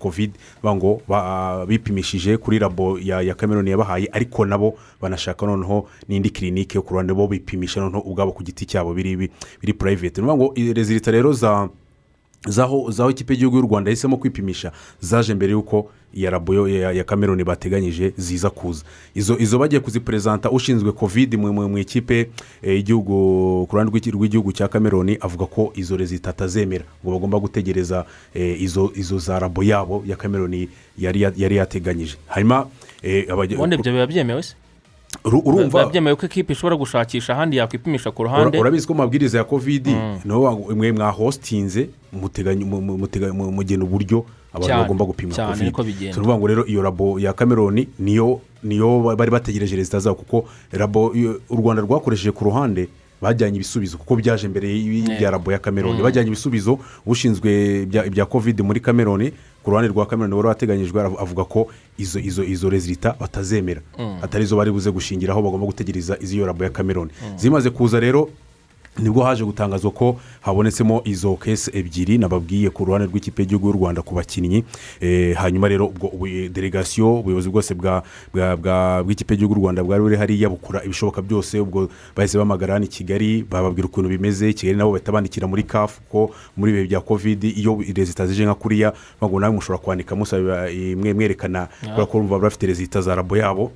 bavuga ngo bipimishije kuri labo ya, kameruni yabahaye ariko nabo banashaka noneho n'indi kirinike ku ruhande bo bipimisha noneho ubwabo ku giti cyabo. Biri biri- purayiveti ni ngo rezilita rero za zaho ikipe y'igihugu y'u rwanda yahisemo kwipimisha zaje mbere y'uko iya rabo ya, ya kameruni bateganyije ziza kuza izo izo bagiye kuziperezanta ushinzwe covid mu, ikipe eh, y'igihugu ku ruhande rw'igihugu cya kameruni avuga ko izo rezita atazemera ngo bagomba gutegereza eh, izo izo za rabo yabo ya kameruni yari ya- yateganyije hanyuma eh, ubundi ibyo biba byemewe se Uru- urumva byemewe ko ikipe ishobora gushakisha ahandi yakwipimisha ku ruhande Ura- urabizi ko mu mabwiriza ya kovidi ni ho mwe mwahositinze mugena uburyo abantu bagomba gupimwa ni ukuvuga ngo rero iyo rabo ya kameroni niyo niyo ba- bari bategereje rezita zabo kuko rabo u rwanda rwakoresheje ku ruhande bajyanye ibisubizo kuko byaje mbere y'ibya rabo ya kameroni Mm. bajyanye ibisubizo ushinzwe ibya kovidi muri kameroni ku ruhande rwa kameroni wari wateganyijwe avuga ko izo izo izo rezilita batazemera. Mm. atari zo bari buze gushingiraho bagomba gutegereza iz'iyo rabo ya kameroni zimaze kuza rero ni bwo haje gutangazwa ko habonetsemo izo kese ebyiri nababwiye ku ruhande rw'ikipe y'igihugu y'u rwanda ku bakinnyi. Eh, hanyuma rero ubu- delegasiyo ubuyobozi bwose bw'ikipe y'igihugu y'u rwanda bwari buri hariya bukora ibishoboka byose ubwo bahise bamagara hano i kigali bababwira ukuntu bimeze. Kigali nabo bahita bandikira muri kafu ko muri ibihe bya kovidi iyo rezita zije nka kuriya nawe mushobora kwandika musaba eh, mwe mwerekana kubera ko urumva bafite rezita za rabo yabo.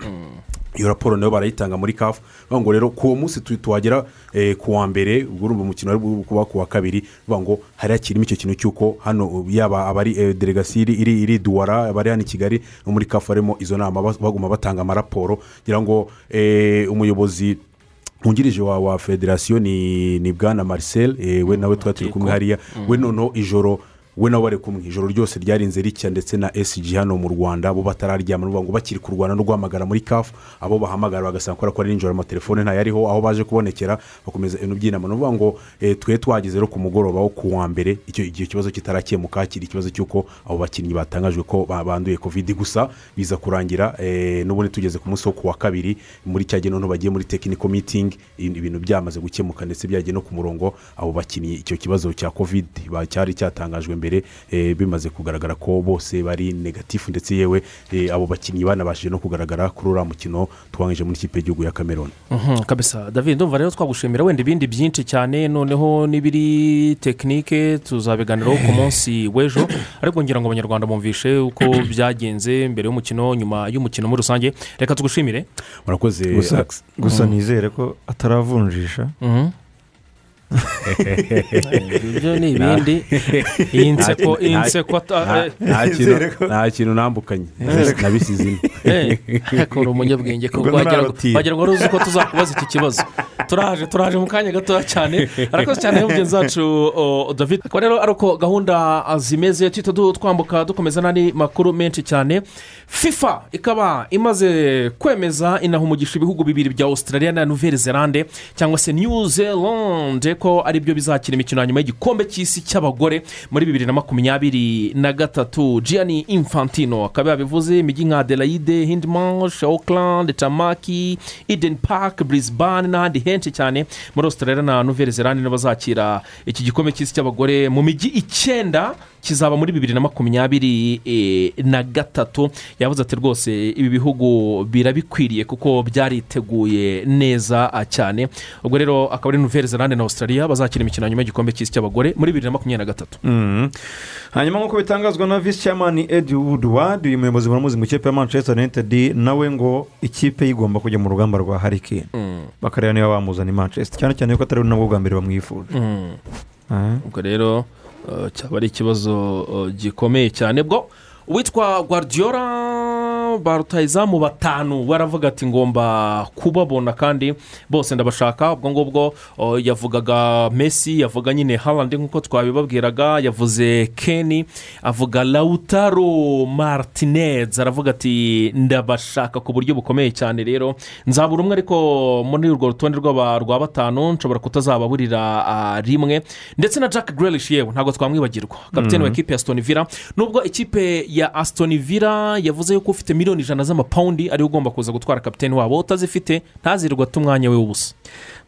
Iyo raporo na yo barayitanga muri kafu bavuga ngo rero ku uwo munsi tu- tuhagera eh, ku wa mbere ubwo urumva umukino wari kuba ku wa kabiri bavuga ngo hari hakirimo icyo kintu cy'uko hano yaba abari eh, delegasiyo iri- iri duwara abari hano i kigali no muri kafu harimo izo nama baguma batanga amaraporo kugira ngo eh, umuyobozi wungirije wa, wa federasiyo ni, bwana marcel we nawe twari turi kumwe hariya we noneho ijoro we nawe bari kumwe. Ijoro ryose ryarinze ricya ndetse na esg hano mu rwanda bo batararyama ni ukuvuga ngo bakiri kurwana no guhamagara muri kafu abo bahamagara bagasanga kubera ko ari nijoro amatelefone ntayariho aho baje kubonekera bakomeza ibintu by'inama ni ukuvuga ngo eh, twe twageze rero ku mugoroba wo ku wa mbere icyo igihe kibazo kitarakemuka kiri ikibazo cy'uko abo bakinnyi batangajwe ko ba- banduye kovidi gusa biza kurangira eh, n'ubundi tugeze ku munsi wo ku wa kabiri muri cya gihe noneho bagiye muri tekiniko mitingi ibintu byamaze gukemuka ndetse byagiye no ku murongo abo bakinnyi. Icyo kibazo cya kovidi ba- cyari cyatangajwe mbere. Eh, bimaze kugaragara ko bose bari negatifu ndetse yewe eh, abo bakinnyi banabashije no kugaragara kuri uriya mukino twangije muri ikipe y'igihugu ya cameroon. Mhm, kabisa. David ndumva rero twagushimira wenda ibindi byinshi cyane noneho n'ibiri tekinike tuzabiganiraho ku munsi w'ejo. Ariko ngira ngo abanyarwanda bumvishe uko byagenze mbere y'umukino nyuma y'umukino muri rusange. Reka tugushimire. Murakoze gusa Mhm. nizere ko ataravunjisha. Mhm. Ibyo ni ibindi. Iyi nseko iyi nseko eh, nta kintu nta kintu nambukanye Eh, ariko uri umunyabwenge kuko Ubwo wagira ngo ntarabatinya. wagira ngo uzi ko tuzakubaza iki kibazo. Turaje turaje mu kanya gatoya cyane. Arakoze cyane mugenzi wacu david. Akaba rero ari uko gahunda zimeze tuhita du- twambuka dukomeza n'andi makuru menshi cyane. Fifa ikaba imaze kwemeza inahumugisha ibihugu bibiri bya australia na nouvelle zelande cyangwa se new zealand. Ko ari byo bizakina imikino nyuma y'igikombe cy'isi cy'abagore muri bibiri na makumyabiri na gatatu. Gianni infantino akaba yabivuze imijyi nka adelaide hindmarsh auckland tamaki eden park brisbane n'ahandi henshi cyane muri australia na nouvelle zelande nibo bazakira iki gikombe cy'isi cy'abagore mu mijyi icyenda. Kizaba muri bibiri na makumyabiri eh, na gatatu. Yavuze ati rwose ibi bihugu birabikwiriye kuko byariteguye neza cyane. Ubwo rero akaba ari nouvelle zelande na australia bazakina imikino nyuma y'igikombe cy'isi cy'abagore muri bibiri na makumyabiri na gatatu. Mhm. hanyuma nk'uko bitangazwa na visi chairman edi woodward uyu muyobozi muramuzi mu ikipe ya manchester united nawe ngo ikipe igomba kujya mu rugamba rwa harikini bakareba niba bamuzana i manchester. Cyane cyane ko atari nabwo bwa mbere bamwifuje. Mm. Ah. ubwo rero cyaba ari ikibazo uh, gikomeye cyane. Bwo uwitwa guardiola ba rutayizamu batanu baravuga ati ngomba kubabona kandi bose ndabashaka. Ubwo ngubwo yavugaga messi yavuga nyine harandi nk'uko twabibabwiraga yavuze keni avuga lautaro martinez aravuga ati ndabashaka ku buryo bukomeye cyane rero. Nzabura umwe ariko muri urwo rutonde rwa batanu nshobora kutazababurira rimwe. Ndetse na jack grealish yewe ntabwo twamwibagirwa. Kapitene wa Mhm. ekipe ya aston villa. Nubwo ikipe ya aston villa yavuze yuko ufite miliyoni ijana z'amapawundi ari we ugomba kuza gutwara kapitene wabo. Utazifite ntazirirwe ata umwanya we w'ubusa.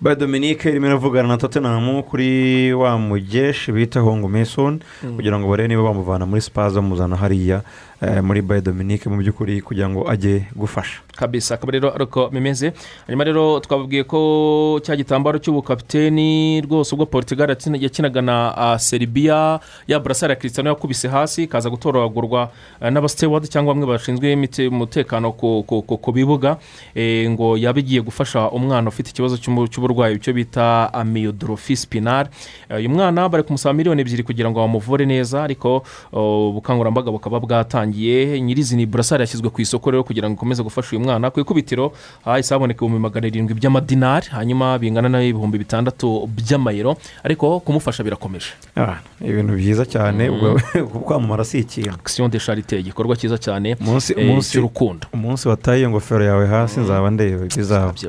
Ba dominique irimo iravugana na tottenham kuri wa mugeshi bita hongo mason Mm. kugira ngo barebe niba bamuvana muri sipazi bamuzana hariya. Muri bayi dominique mu by'ukuri kugira ngo ajye gufasha. Kabisa akaba rero ari uko bimeze. Hanyuma rero twababwiye ko cya gitambaro cy'ubukapiteni rwose ubwo portugal yakina- yakinaga na ah, serbia ya burasari ya kirisitano yakubise hasi kaza gutoragurwa ah, n'abasitewadi cyangwa bamwe bashinzwe umutekano ku- bibuga. Eh, ngo yaba igiye gufasha umwana ufite ikibazo cy'uburwayi icyo bita amiyodorofi spinal. Eh, uyu mwana bari kumusaba miliyoni ebyiri kugira ngo bamuvure neza ariko oh, ubukangurambaga bukaba bwatangiye nyirizina burasari yashyizwe ku isoko rero kugira ngo ikomeze gufasha uyu mwana ku ikubitiro hahise haboneka ibihumbi magana arindwi by'amadinari hanyuma bingana n'ibihumbi bitandatu by'amayero ariko kumufasha birakomeje. Ibintu byiza cyane ubwo kwamamara si ikintu. Akisiyo de sharite igikorwa cyiza cyane umunsi eh, umunsi cy'urukundo. umunsi wataye iyo ngofero yawe hasi nzaba ndeba ibizaba.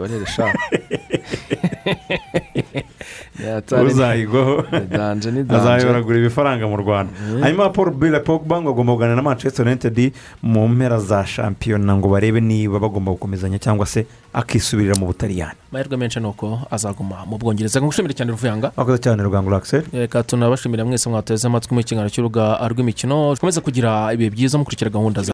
uzayigwaho azayoragura ibifaranga mu rwanda. Hanyuma paul bile pogba ngo agomba kuganira na manchester united mu mpera za shampiyona ngo barebe niba bagomba gukomezanya cyangwa se akisubirira mu butaliyani. Amahirwe menshi ni uko azaguma mu bwongereza. Ngushimire cyane ruvuyanga? Wakoze cyane rugangura akiseri reka tunabashimira mwese mwateze amatwi mu kiganiro cy'uruga rw'imikino. Dukomeze kugira ibihe byiza mukurikira gahunda za